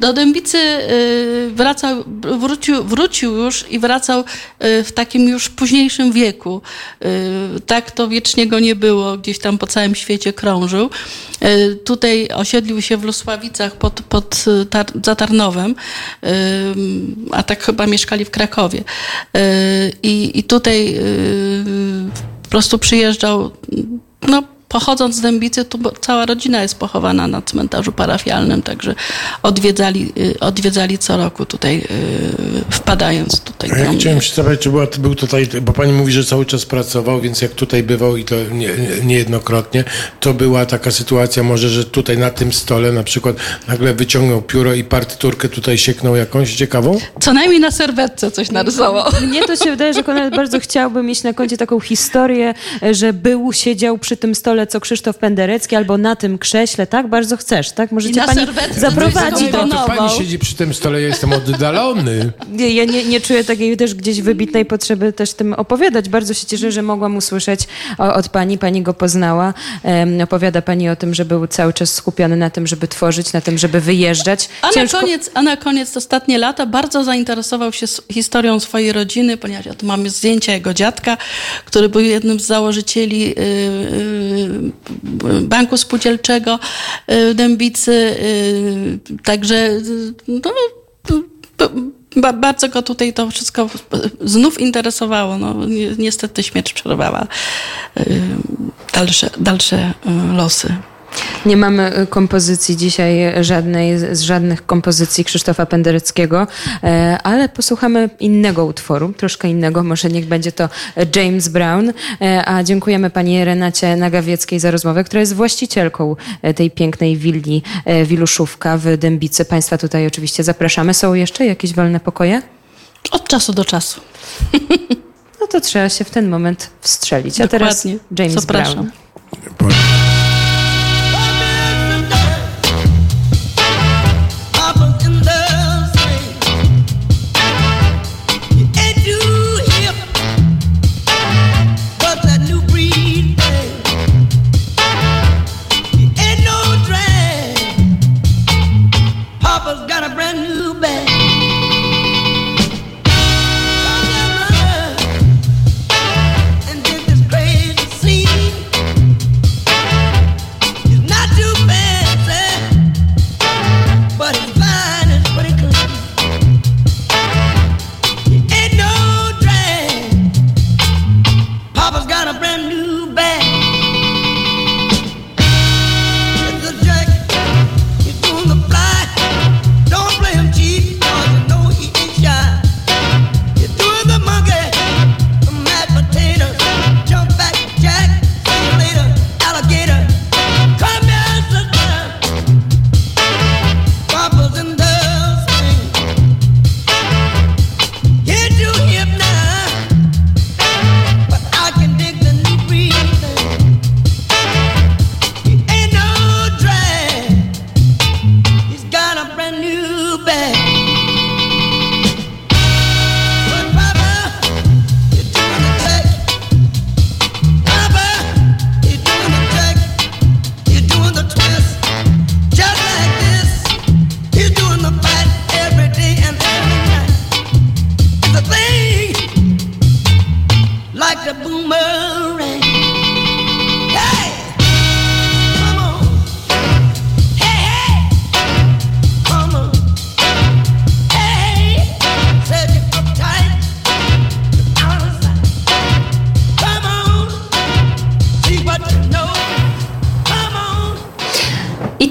S7: Do Dębicy y, wracał, wrócił, wrócił już i wracał y, w takim już późniejszym wieku. Y, Tak to wiecznie go nie było, gdzieś tam po całym świecie krążył. Tutaj osiedlił się w Lusławicach pod, pod tar, a tak chyba mieszkali w Krakowie. I, i tutaj po prostu przyjeżdżał, no pochodząc z Dębicy, tu cała rodzina jest pochowana na cmentarzu parafialnym, także odwiedzali, y, odwiedzali co roku tutaj, y, wpadając tutaj
S3: Ja chciałem się zapytać, czy była, był tutaj, bo pani mówi, że cały czas pracował, więc jak tutaj bywał i to nie, niejednokrotnie, to była taka sytuacja może, że tutaj na tym stole na przykład nagle wyciągnął pióro i partyturkę tutaj sieknął jakąś ciekawą?
S7: Co najmniej na serwetce coś narysował.
S1: Mnie to się wydaje, że Konrad bardzo chciałby mieć na koncie taką historię, że był, siedział przy tym stole, co Krzysztof Penderecki, albo na tym krześle, tak? Bardzo chcesz, tak? Możecie
S7: na
S1: pani zaprowadzić
S7: coś
S1: do
S3: No to pani siedzi przy tym stole, ja jestem oddalony.
S1: Nie, ja nie, nie czuję takiej też gdzieś wybitnej potrzeby też tym opowiadać. Bardzo się cieszę, że mogłam usłyszeć od pani. Pani go poznała. Em, opowiada pani o tym, że był cały czas skupiony na tym, żeby tworzyć, na tym, żeby wyjeżdżać.
S7: A na,
S1: Ciężko-
S7: koniec, a na koniec ostatnie lata bardzo zainteresował się historią swojej rodziny, ponieważ ja tu mamy zdjęcia jego dziadka, który był jednym z założycieli y, y, Banku Spółdzielczego y, w Dębicy. y, Także y, no, ba, bardzo go tutaj to wszystko znów interesowało. No, ni- niestety śmierć przerwała y, dalsze, dalsze y, losy.
S1: Nie mamy y, kompozycji dzisiaj, y, żadnej z żadnych kompozycji Krzysztofa Pendereckiego, e, ale posłuchamy innego utworu, troszkę innego, może niech będzie to James Brown, E, a dziękujemy pani Renacie Nagawieckiej za rozmowę, która jest właścicielką e, tej pięknej willi e, Wiluszówka w Dębicy. Państwa tutaj oczywiście zapraszamy. Są jeszcze jakieś wolne pokoje?
S7: Od czasu do czasu.
S1: No to trzeba się w ten moment wstrzelić. A teraz
S7: Dokładnie.
S1: James
S7: Zapraszam.
S1: Brown.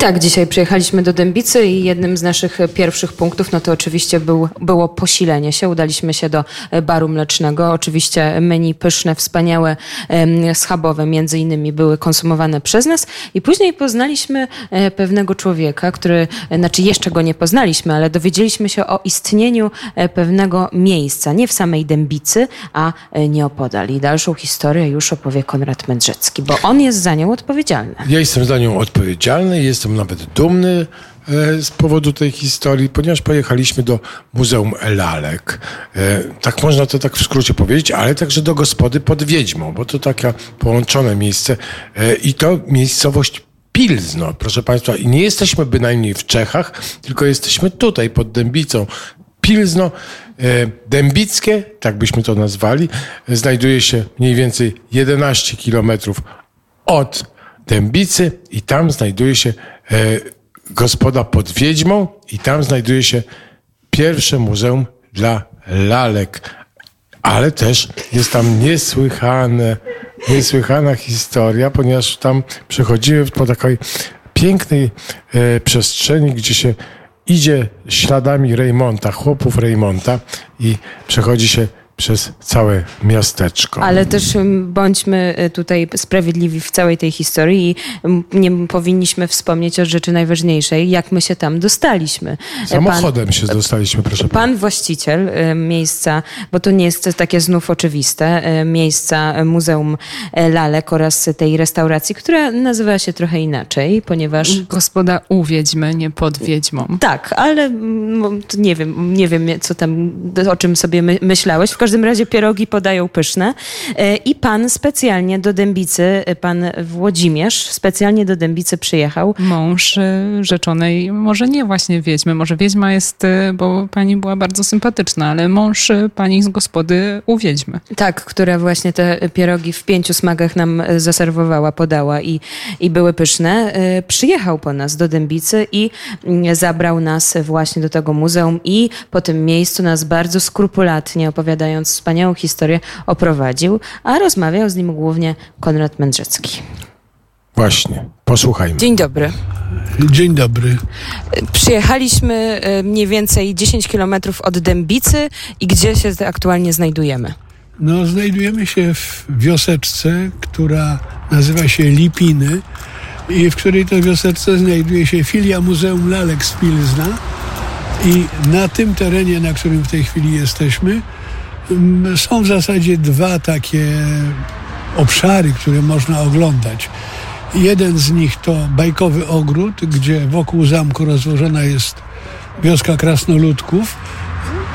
S1: Tak, dzisiaj przyjechaliśmy do Dębicy i jednym z naszych pierwszych punktów, no to oczywiście był, było posilenie się. Udaliśmy się do e, baru mlecznego. Oczywiście menu pyszne, wspaniałe, schabowe między innymi były konsumowane przez nas. I później poznaliśmy e, pewnego człowieka, który, e, znaczy jeszcze go nie poznaliśmy, ale dowiedzieliśmy się o istnieniu pewnego miejsca, nie w samej Dębicy, a nieopodal. I dalszą historię już opowie Konrad Mędrzecki, bo on jest za nią odpowiedzialny.
S3: Ja jestem za nią odpowiedzialny, jestem nawet dumny, e, z powodu tej historii, ponieważ pojechaliśmy do Muzeum Lalek. E, tak można to tak w skrócie powiedzieć, ale także do gospody pod Wiedźmą, bo to takie połączone miejsce e, i to miejscowość Pilzno, proszę Państwa. I nie jesteśmy bynajmniej w Czechach, tylko jesteśmy tutaj pod Dębicą. Pilzno Dębickie, tak byśmy to nazwali, znajduje się mniej więcej 11 kilometrów od Dębicy i tam znajduje się gospoda pod Wiedźmą i tam znajduje się pierwsze muzeum dla lalek. Ale też jest tam niesłychane, niesłychana historia, ponieważ tam przechodzimy po takiej pięknej e, przestrzeni, gdzie się idzie śladami Reymonta, chłopów Reymonta i przechodzi się przez całe miasteczko.
S1: Ale też ym, bądźmy y, tutaj sprawiedliwi w całej tej historii i nie powinniśmy wspomnieć o rzeczy najważniejszej, jak my się tam dostaliśmy.
S3: Samochodem się dostaliśmy, proszę pana.
S1: Pan właściciel y, miejsca, bo to nie jest takie znów oczywiste, y, miejsca Muzeum Lalek oraz tej restauracji, która nazywa się trochę inaczej, ponieważ...
S2: Gospoda u Wiedźmy, nie pod Wiedźmą.
S1: Tak, ale mm, nie wiem, nie wiem co tam, o czym sobie my, myślałeś. W każdym razie pierogi podają pyszne. E, I pan specjalnie do Dębicy, e, pan Włodzimierz, specjalnie do Dębicy przyjechał.
S2: Mąż y, rzeczonej, może nie właśnie Wiedźmy, może Wiedźma jest, bo pani była bardzo sympatyczna, ale mąż pani z gospody u Wiedźmy.
S1: Tak, która właśnie te pierogi w pięciu smagach nam e, zaserwowała, podała i, i były pyszne. E, Przyjechał po nas do Dębicy i zabrał nas właśnie do tego muzeum i po tym miejscu nas bardzo skrupulatnie, opowiadając wspaniałą historię, oprowadził, a rozmawiał z nim głównie Konrad Mędrzecki.
S3: Właśnie, posłuchajmy.
S1: Dzień dobry.
S8: Dzień dobry.
S1: Przyjechaliśmy e, mniej więcej 10 kilometrów od Dębicy i gdzie się aktualnie znajdujemy?
S8: No, znajdujemy się w wioseczce, która nazywa się Lipiny i w której to wioseczce znajduje się filia Muzeum Lalek z Pilzna i na tym terenie, na którym w tej chwili jesteśmy, są w zasadzie dwa takie obszary, które można oglądać. Jeden z nich to bajkowy ogród, gdzie wokół zamku rozłożona jest wioska krasnoludków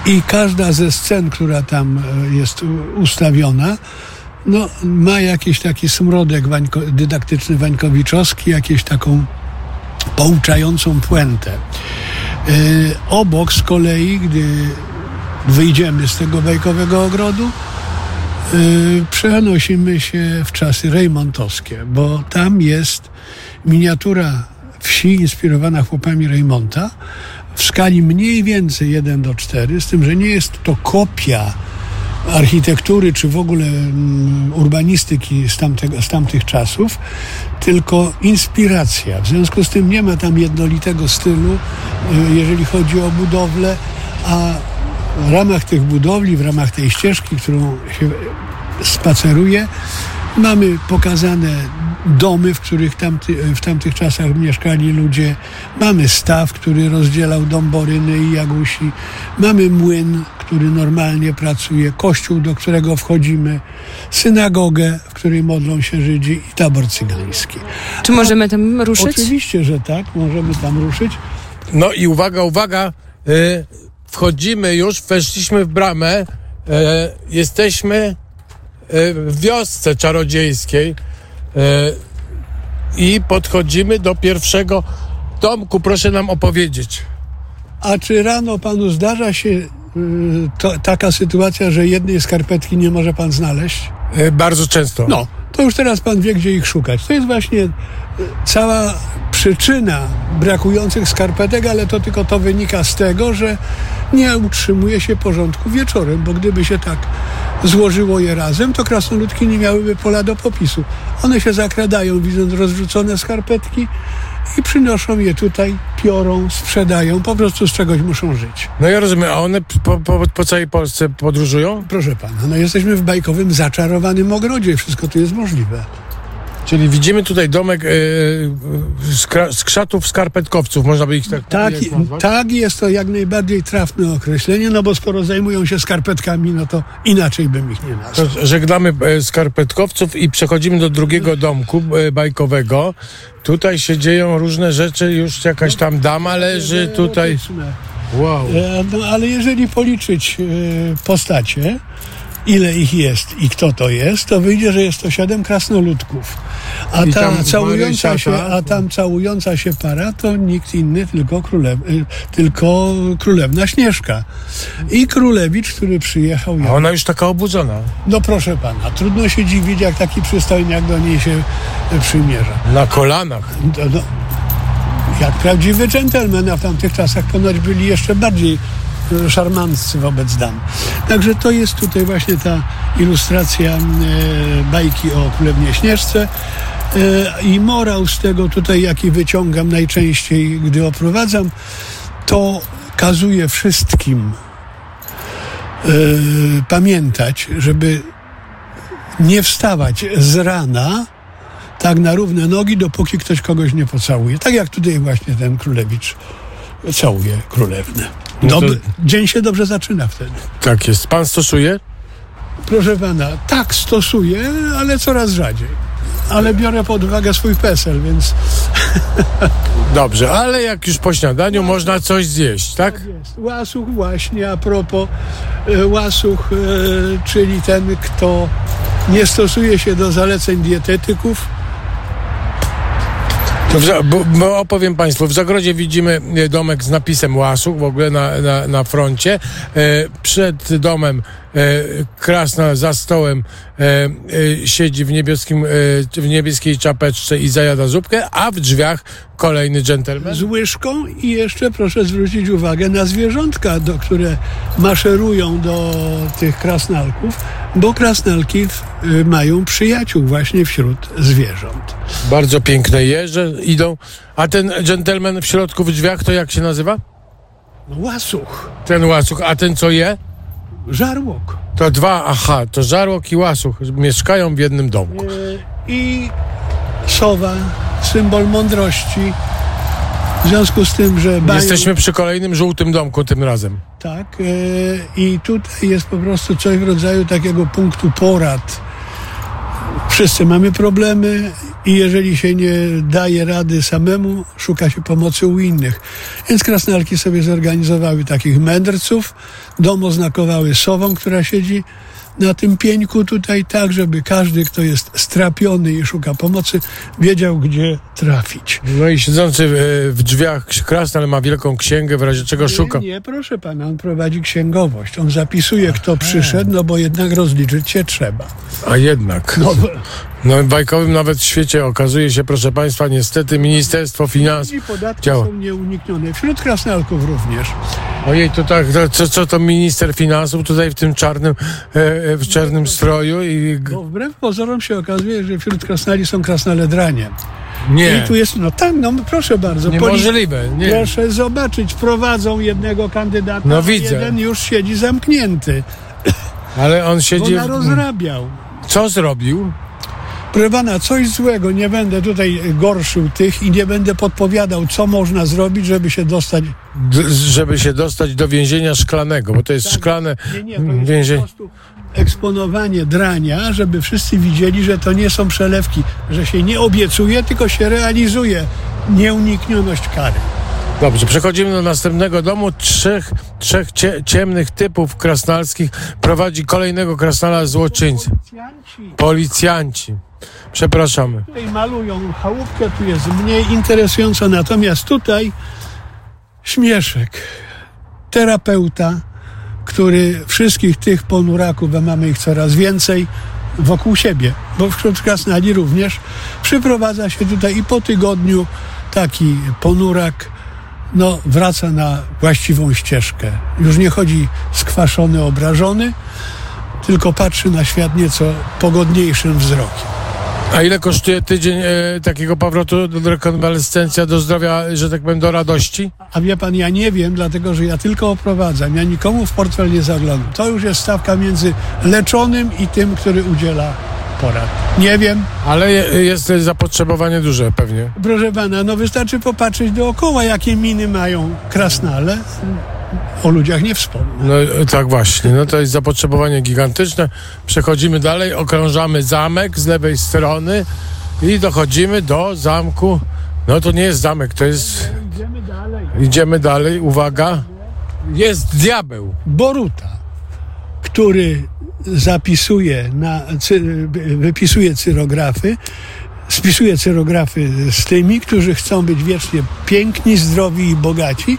S8: i każda ze scen, która tam e, jest ustawiona, no, ma jakiś taki smrodek wańko, dydaktyczny wańkowiczowski, jakieś taką pouczającą puentę. E, obok z kolei, gdy wyjdziemy z tego bajkowego ogrodu, y, przenosimy się w czasy rejmontowskie, bo tam jest miniatura wsi inspirowana chłopami Reymonta w skali mniej więcej 1 do 4, z tym, że nie jest to kopia architektury czy w ogóle mm, urbanistyki z, tamtego, z tamtych czasów, tylko inspiracja. W związku z tym nie ma tam jednolitego stylu, y, jeżeli chodzi o budowlę, a w ramach tych budowli, w ramach tej ścieżki, którą się spaceruje, mamy pokazane domy, w których tamty, w tamtych czasach mieszkali ludzie. Mamy staw, który rozdzielał dom Boryny i Jagusi. Mamy młyn, który normalnie pracuje, kościół, do którego wchodzimy, synagogę, w której modlą się Żydzi i tabor cygański.
S1: Czy możemy tam ruszyć?
S8: Oczywiście, że tak, możemy tam ruszyć.
S3: No i uwaga, uwaga, y, wchodzimy już, weszliśmy w bramę, y, jesteśmy y, w wiosce czarodziejskiej y, i podchodzimy do pierwszego domku. Proszę nam opowiedzieć.
S8: A czy rano panu zdarza się y, to, taka sytuacja, że jednej skarpetki nie może pan znaleźć?
S3: Y, bardzo często.
S8: No, to już teraz pan wie, gdzie ich szukać. To jest właśnie cała przyczyna brakujących skarpetek, ale to tylko to wynika z tego, że nie utrzymuje się porządku wieczorem, bo gdyby się tak złożyło je razem, to krasnoludki nie miałyby pola do popisu. One się zakradają, widząc rozrzucone skarpetki i przynoszą je tutaj, piorą, sprzedają, po prostu z czegoś muszą żyć.
S3: No ja rozumiem, a one po, po, po całej Polsce podróżują?
S8: Proszę pana, no jesteśmy w bajkowym, zaczarowanym ogrodzie, wszystko tu jest możliwe.
S3: Czyli widzimy tutaj domek e, z, kra- z krzatów skarpetkowców, można by ich tak,
S8: Tak, tak, jest to jak najbardziej trafne określenie, no bo skoro zajmują się skarpetkami, no to inaczej bym ich nie nazwał.
S3: To żegnamy e, skarpetkowców i przechodzimy do drugiego domku e, bajkowego. Tutaj się dzieją różne rzeczy, już jakaś tam dama leży tutaj. Wow.
S8: E, No, ale jeżeli policzyć e, postacie, ile ich jest i kto to jest, to wyjdzie, że jest to siedem krasnoludków. A
S3: I
S8: ta
S3: tam
S8: całująca się, a tam całująca się para to nikt inny, tylko, królew, e, tylko królewna Śnieżka. I królewicz, który przyjechał.
S3: A ona już taka obudzona.
S8: No proszę pana, trudno się dziwić, jak taki przystojniak do niej się przymierza.
S3: Na kolanach.
S8: No, no, jak prawdziwy dżentelmen, a w tamtych czasach ponoć byli jeszcze bardziej szarmanccy wobec dam. Także to jest tutaj właśnie ta ilustracja e, bajki o Królewnie Śnieżce. E, I morał z tego tutaj, jaki wyciągam najczęściej, gdy oprowadzam, to kazuje wszystkim e, pamiętać, żeby nie wstawać z rana tak na równe nogi, dopóki ktoś kogoś nie pocałuje. Tak jak tutaj właśnie ten królewicz całuje królewnę.
S3: No to-
S8: Dobry, Dzień się dobrze zaczyna wtedy.
S3: Tak jest. Pan stosuje?
S8: Proszę pana, tak stosuję, ale coraz rzadziej. Ale biorę pod uwagę swój PESEL, więc
S3: Dobrze, ale jak już po śniadaniu można coś zjeść, tak?
S8: jest. Łasuch właśnie, a propos e, łasuch, e, czyli ten, kto nie stosuje się do zaleceń dietetyków,
S3: To bo, bo opowiem Państwu, w zagrodzie widzimy e, domek z napisem Łasuch w ogóle na, na, na froncie. E, przed domem krasna za stołem e, e, siedzi w, niebieskim, e, w niebieskiej czapeczce i zajada zupkę, a w drzwiach kolejny dżentelmen.
S8: z łyżką i jeszcze proszę zwrócić uwagę na zwierzątka, do, które maszerują do tych krasnalków, bo krasnalki y, mają przyjaciół właśnie wśród zwierząt.
S3: Bardzo piękne jeże idą. A ten dżentelmen w środku w drzwiach to jak się nazywa?
S8: No, łasuch,
S3: Ten łasuch, a ten co je?
S8: Żarłok
S3: To dwa, aha, to żarłok i łasuch mieszkają w jednym domku.
S8: y, i sowa, symbol mądrości. W związku z tym, że bają,
S3: Jesteśmy przy kolejnym żółtym domku tym razem.
S8: Tak, e, i tutaj jest po prostu coś w rodzaju takiego punktu porad. Wszyscy mamy problemy i jeżeli się nie daje rady samemu, szuka się pomocy u innych. Więc krasnalki sobie zorganizowały takich mędrców, dom oznakowały sową, która siedzi na tym pieńku tutaj, tak żeby każdy, kto jest strapiony i szuka pomocy, wiedział, gdzie trafić.
S3: No i siedzący w, w drzwiach krasnal ma wielką księgę, w razie czego szuka.
S8: Nie, nie, proszę pana, on prowadzi księgowość. On zapisuje, kto przyszedł, no bo jednak rozliczyć się trzeba.
S3: A jednak.
S8: No,
S3: No w bajkowym nawet świecie okazuje się, proszę Państwa, niestety Ministerstwo Finansów
S8: I podatki
S3: działa.
S8: są nieuniknione. Wśród krasnalków również.
S3: Ojej, to tak, to, co, co to minister finansów tutaj w tym czarnym, e, e, w czarnym stroju i...
S8: Bo wbrew pozorom się okazuje, że wśród krasnali są krasnale dranie.
S3: Nie,
S8: I tu jest, no tak, no proszę bardzo.
S3: niemożliwe, nie.
S8: Proszę zobaczyć, prowadzą jednego kandydata,
S3: No widzę.
S8: jeden już siedzi zamknięty,
S3: Ale on siedzi...
S8: na
S3: W...
S8: rozrabiał.
S3: Co zrobił?
S8: Proszę pana, coś złego, nie będę tutaj gorszył tych i nie będę podpowiadał, co można zrobić, żeby się dostać
S3: D- żeby się dostać do więzienia szklanego, bo to jest szklane
S8: Nie, nie, to jest
S3: więzienie.
S8: Eksponowanie drania, żeby wszyscy widzieli, że to nie są przelewki, że się nie obiecuje, tylko się realizuje nieuniknioność kary.
S3: Dobrze, przechodzimy do następnego domu. Trzech, trzech cie, ciemnych typów krasnalskich prowadzi kolejnego krasnala złoczyńcy.
S8: Policjanci
S3: Policjanci. Przepraszamy.
S8: tutaj malują chałupkę, tu jest mniej interesująco, natomiast tutaj śmieszek. Terapeuta, który wszystkich tych ponuraków, a mamy ich coraz więcej, wokół siebie, bo wśród krasnali również przyprowadza się tutaj i po tygodniu taki ponurak no, wraca na właściwą ścieżkę. Już nie chodzi skwaszony, obrażony, tylko patrzy na świat nieco pogodniejszym wzrokiem.
S3: A ile kosztuje tydzień e, takiego powrotu do rekonwalescencja, do zdrowia, że tak powiem, do radości?
S8: A wie pan, ja nie wiem, dlatego że ja tylko oprowadzam. Ja nikomu w portfel nie zaglądam. To już jest stawka między leczonym i tym, który udziela porad. Nie wiem,
S3: Ale je- jest zapotrzebowanie duże pewnie.
S8: proszę pana, no wystarczy popatrzeć dookoła, jakie miny mają krasnale. O ludziach nie wspomnę.
S3: No tak właśnie, no to jest zapotrzebowanie gigantyczne. Przechodzimy dalej, okrążamy zamek z lewej strony i dochodzimy do zamku. No to nie jest zamek, to jest...
S8: Idziemy dalej.
S3: Idziemy dalej, uwaga. Jest diabeł.
S8: Boruta, który zapisuje, na, cy, wypisuje cyrografy, spisuje cyrografy z tymi, którzy chcą być wiecznie piękni, zdrowi i bogaci,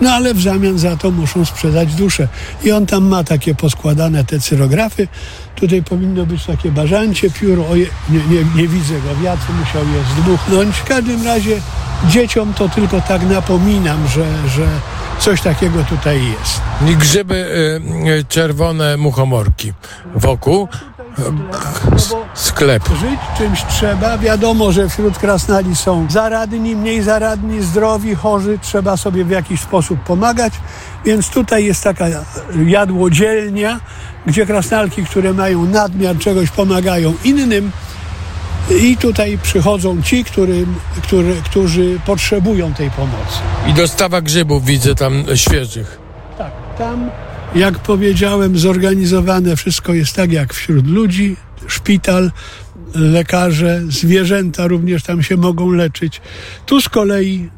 S8: no ale w zamian za to muszą sprzedać duszę. I on tam ma takie poskładane te cyrografy. Tutaj powinno być takie bażancie, pióro, oje, nie, nie, nie widzę go, wiatr musiał je zdmuchnąć. W każdym razie dzieciom to tylko tak napominam, że, że coś takiego tutaj jest.
S3: I grzyby y, y, czerwone muchomorki wokół. Sklep.
S8: Żyć czymś trzeba. Wiadomo, że wśród krasnali są zaradni, mniej zaradni, zdrowi, chorzy. Trzeba sobie w jakiś sposób pomagać. Więc tutaj jest taka jadłodzielnia, gdzie krasnalki, które mają nadmiar czegoś, pomagają innym. I tutaj przychodzą ci, którym, który, którzy potrzebują tej pomocy.
S3: I dostawa grzybów widzę tam świeżych.
S8: Tak, tam, jak powiedziałem, zorganizowane wszystko jest tak jak wśród ludzi. Szpital, lekarze, zwierzęta również tam się mogą leczyć. Tu z kolei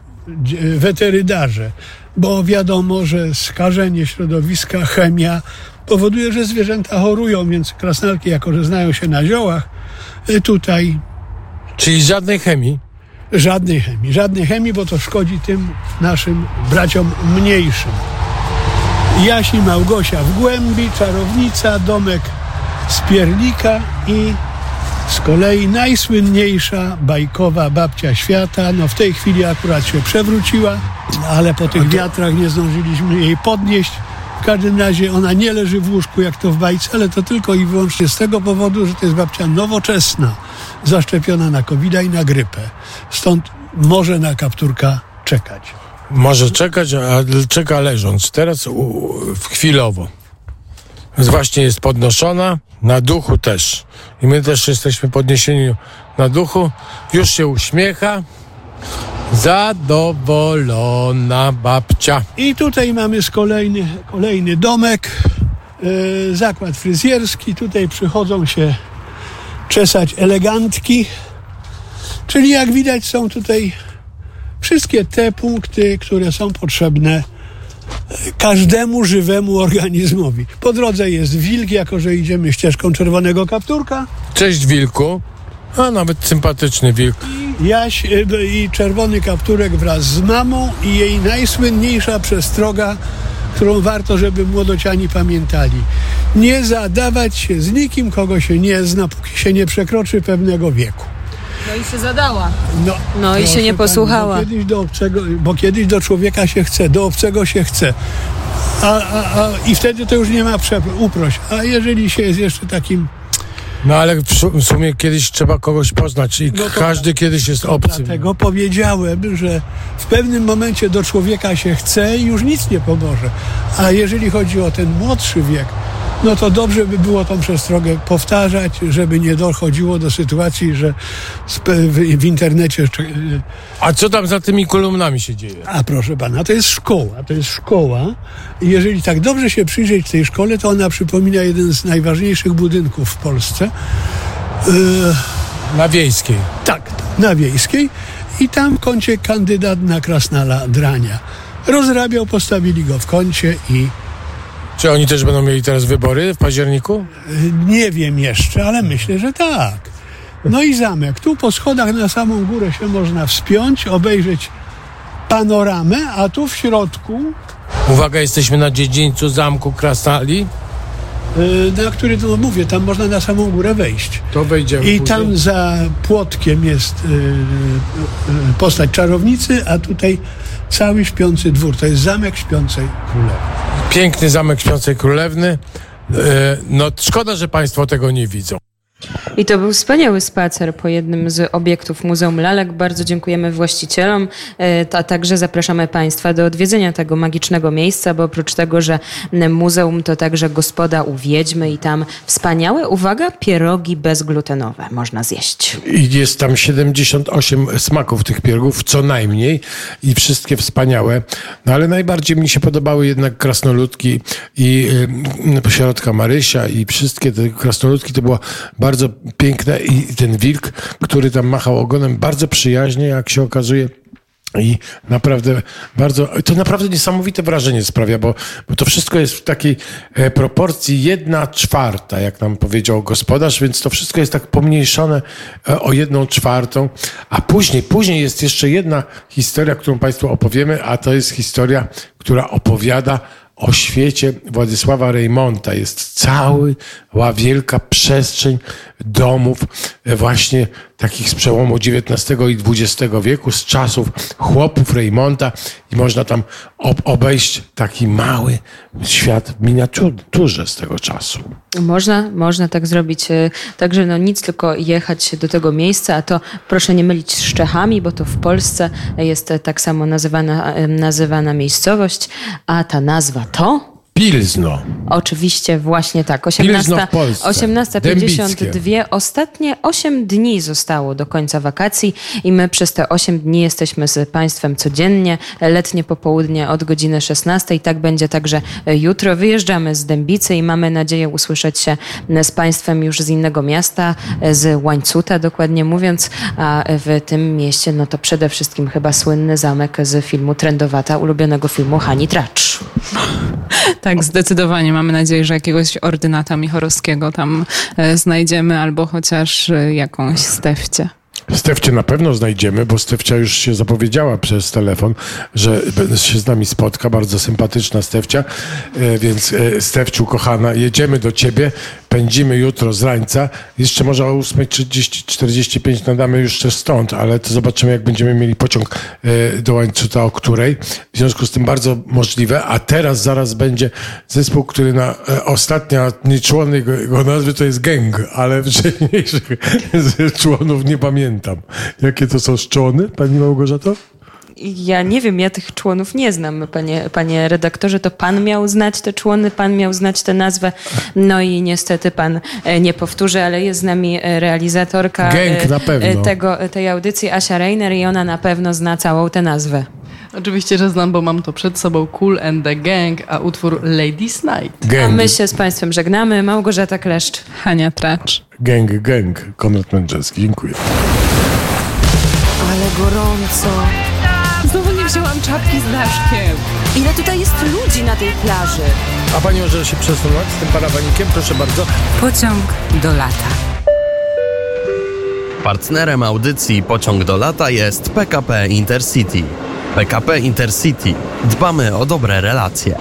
S8: weterynarze, bo wiadomo, że skażenie środowiska, chemia powoduje, że zwierzęta chorują, więc krasnalki, jako że znają się na ziołach, y, tutaj
S3: Czyli żadnej chemii.
S8: Żadnej chemii, żadnej chemii, bo to szkodzi tym naszym braciom mniejszym. Jaś i Małgosia w głębi, czarownica, domek z piernika i z kolei najsłynniejsza bajkowa babcia świata. No w tej chwili akurat się przewróciła, ale po tych wiatrach nie zdążyliśmy jej podnieść. W każdym razie ona nie leży w łóżku jak to w bajce, ale to tylko i wyłącznie z tego powodu, że to jest babcia nowoczesna, zaszczepiona na covid i na grypę. Stąd może na kapturka czekać.
S3: Może czekać, a czeka leżąc. Teraz u, chwilowo. Właśnie jest podnoszona, na duchu też. I my też jesteśmy podniesieni na duchu. Już się uśmiecha. Zadowolona babcia.
S8: I tutaj mamy z kolejny, kolejny domek, e, zakład fryzjerski. Tutaj przychodzą się czesać elegantki. Czyli jak widać są tutaj wszystkie te punkty, które są potrzebne każdemu żywemu organizmowi. Po drodze jest wilk, jako że idziemy ścieżką czerwonego kapturka.
S3: Cześć wilku. A nawet sympatyczny wilk.
S8: Jaś y, i czerwony kapturek wraz z mamą i jej najsłynniejsza przestroga, którą warto, żeby młodociani pamiętali. Nie zadawać się z nikim, kogo się nie zna, póki się nie przekroczy pewnego wieku.
S1: No i się zadała.
S8: No,
S1: No i się
S8: proszę
S1: nie posłuchała.
S8: Pani, bo, kiedyś do obcego, bo kiedyś do człowieka się chce, do obcego się chce. A, a, a, I wtedy to już nie ma uproś. A jeżeli się jest jeszcze takim
S3: No ale w su- w sumie kiedyś trzeba kogoś poznać i
S8: No
S3: każdy kiedyś jest obcy.
S8: Dlatego powiedziałem, że w pewnym momencie do człowieka się chce i już nic nie pomoże. A jeżeli chodzi o ten młodszy wiek, no to dobrze by było tą przestrogę powtarzać, żeby nie dochodziło do sytuacji, że w, internecie.
S3: A co tam za tymi kolumnami się dzieje?
S8: A proszę pana, to jest szkoła. To jest szkoła. I jeżeli tak dobrze się przyjrzeć tej szkole, to ona przypomina jeden z najważniejszych budynków w Polsce.
S3: Na wiejskiej.
S8: Tak, na wiejskiej i tam w kącie kandydat na Krasnala Drania. Rozrabiał, postawili go w kącie i
S3: Czy oni też będą mieli teraz wybory w październiku?
S8: y, nie wiem jeszcze, ale myślę, że tak. No i zamek. Tu po schodach na samą górę się można wspiąć, obejrzeć panoramę, a tu w środku,
S3: Uwaga, jesteśmy na dziedzińcu zamku Krasnali.
S8: y, na który, no mówię, tam można na samą górę wejść.
S3: To wejdziemy
S8: I
S3: później.
S8: tam za płotkiem jest y, postać czarownicy, a tutaj cały śpiący dwór. To jest zamek śpiącej królewny.
S3: Piękny zamek Śpiącej Królewny. E, No szkoda, że państwo tego nie widzą.
S1: I to był wspaniały spacer po jednym z obiektów Muzeum Lalek. Bardzo dziękujemy właścicielom, e, a także zapraszamy Państwa do odwiedzenia tego magicznego miejsca, bo oprócz tego, że muzeum to także gospoda u Wiedźmy i tam wspaniałe, uwaga, pierogi bezglutenowe można zjeść.
S3: I jest tam 78 smaków tych pierogów, co najmniej, i wszystkie wspaniałe. No ale najbardziej mi się podobały jednak krasnoludki i y, środka Marysia i wszystkie te krasnoludki to było bardzo piękne i ten wilk, który tam machał ogonem, bardzo przyjaźnie, jak się okazuje. I naprawdę bardzo, to naprawdę niesamowite wrażenie sprawia, bo, bo to wszystko jest w takiej e, proporcji jedna czwarta, jak nam powiedział gospodarz, więc to wszystko jest tak pomniejszone e, o jedną czwartą. A później, później jest jeszcze jedna historia, którą Państwu opowiemy, a to jest historia, która opowiada o świecie Władysława Reymonta. Jest cała wielka przestrzeń domów e, właśnie takich z przełomu XIX i XX wieku, z czasów chłopów Reymonta i można tam ob obejść taki mały świat w miniaturze z tego czasu.
S1: Można, można tak zrobić. e, Także no nic, tylko jechać do tego miejsca, a to proszę nie mylić z Czechami, bo to w Polsce jest e, tak samo nazywana, nazywana miejscowość, a ta nazwa to...
S3: Pilzno.
S1: Oczywiście właśnie tak.
S3: Pilzno
S1: 18,
S3: w Polsce.
S1: 18.52. Ostatnie 8 dni zostało do końca wakacji i my przez te 8 dni jesteśmy z Państwem codziennie. Letnie popołudnie od godziny 16. I tak będzie także jutro. Wyjeżdżamy z Dębicy i mamy nadzieję usłyszeć się z Państwem już z innego miasta, z Łańcuta dokładnie mówiąc. A w tym mieście no to przede wszystkim chyba słynny zamek z filmu Trendowata, ulubionego filmu Hani Tracz.
S2: Tak, zdecydowanie. Mamy nadzieję, że jakiegoś ordynata Michorowskiego tam e, znajdziemy, albo chociaż e, jakąś stefcie.
S3: Stefcie na pewno znajdziemy, bo Stefcia już się zapowiedziała przez telefon, że się z nami spotka. Bardzo sympatyczna Stefcia. E, Więc Stefciu, kochana, jedziemy do ciebie. Pędzimy jutro z rańca. Jeszcze może o 8.30-45 nadamy już też stąd, ale to zobaczymy, jak będziemy mieli pociąg e, do Łańcuta, o której. W związku z tym bardzo możliwe. A teraz zaraz będzie zespół, który na e, ostatnia nie jego, jego nazwy to jest gang, ale wcześniejszych członów nie pamiętam. Jakie to są szczony, pani Małgorzato?
S1: Ja nie wiem, ja tych członów nie znam, panie, panie redaktorze. To pan miał znać te człony, pan miał znać tę nazwę. No i niestety pan e, nie powtórzy, ale jest z nami e, realizatorka e,
S3: na pewno.
S1: e, tego, tej audycji, Asia Reiner, i ona na pewno zna całą tę nazwę.
S9: Oczywiście, że znam, bo mam to przed sobą Cool and the Gang, a utwór Ladies Night.
S1: A
S3: Gang,
S1: my się z państwem żegnamy. Małgorzata Kleszcz.
S2: Hania Tracz.
S3: gang, gang. Konrad Mędrzewski, dziękuję.
S10: Ale gorąco.
S2: Znowu nie wzięłam czapki z daszkiem.
S10: Ile tutaj jest ludzi na tej plaży?
S3: A pani może się przesunąć z tym parawanikiem? Proszę bardzo.
S10: Pociąg do lata.
S4: Partnerem audycji Pociąg do lata jest PKP Intercity. PKP Intercity. Dbamy o dobre relacje.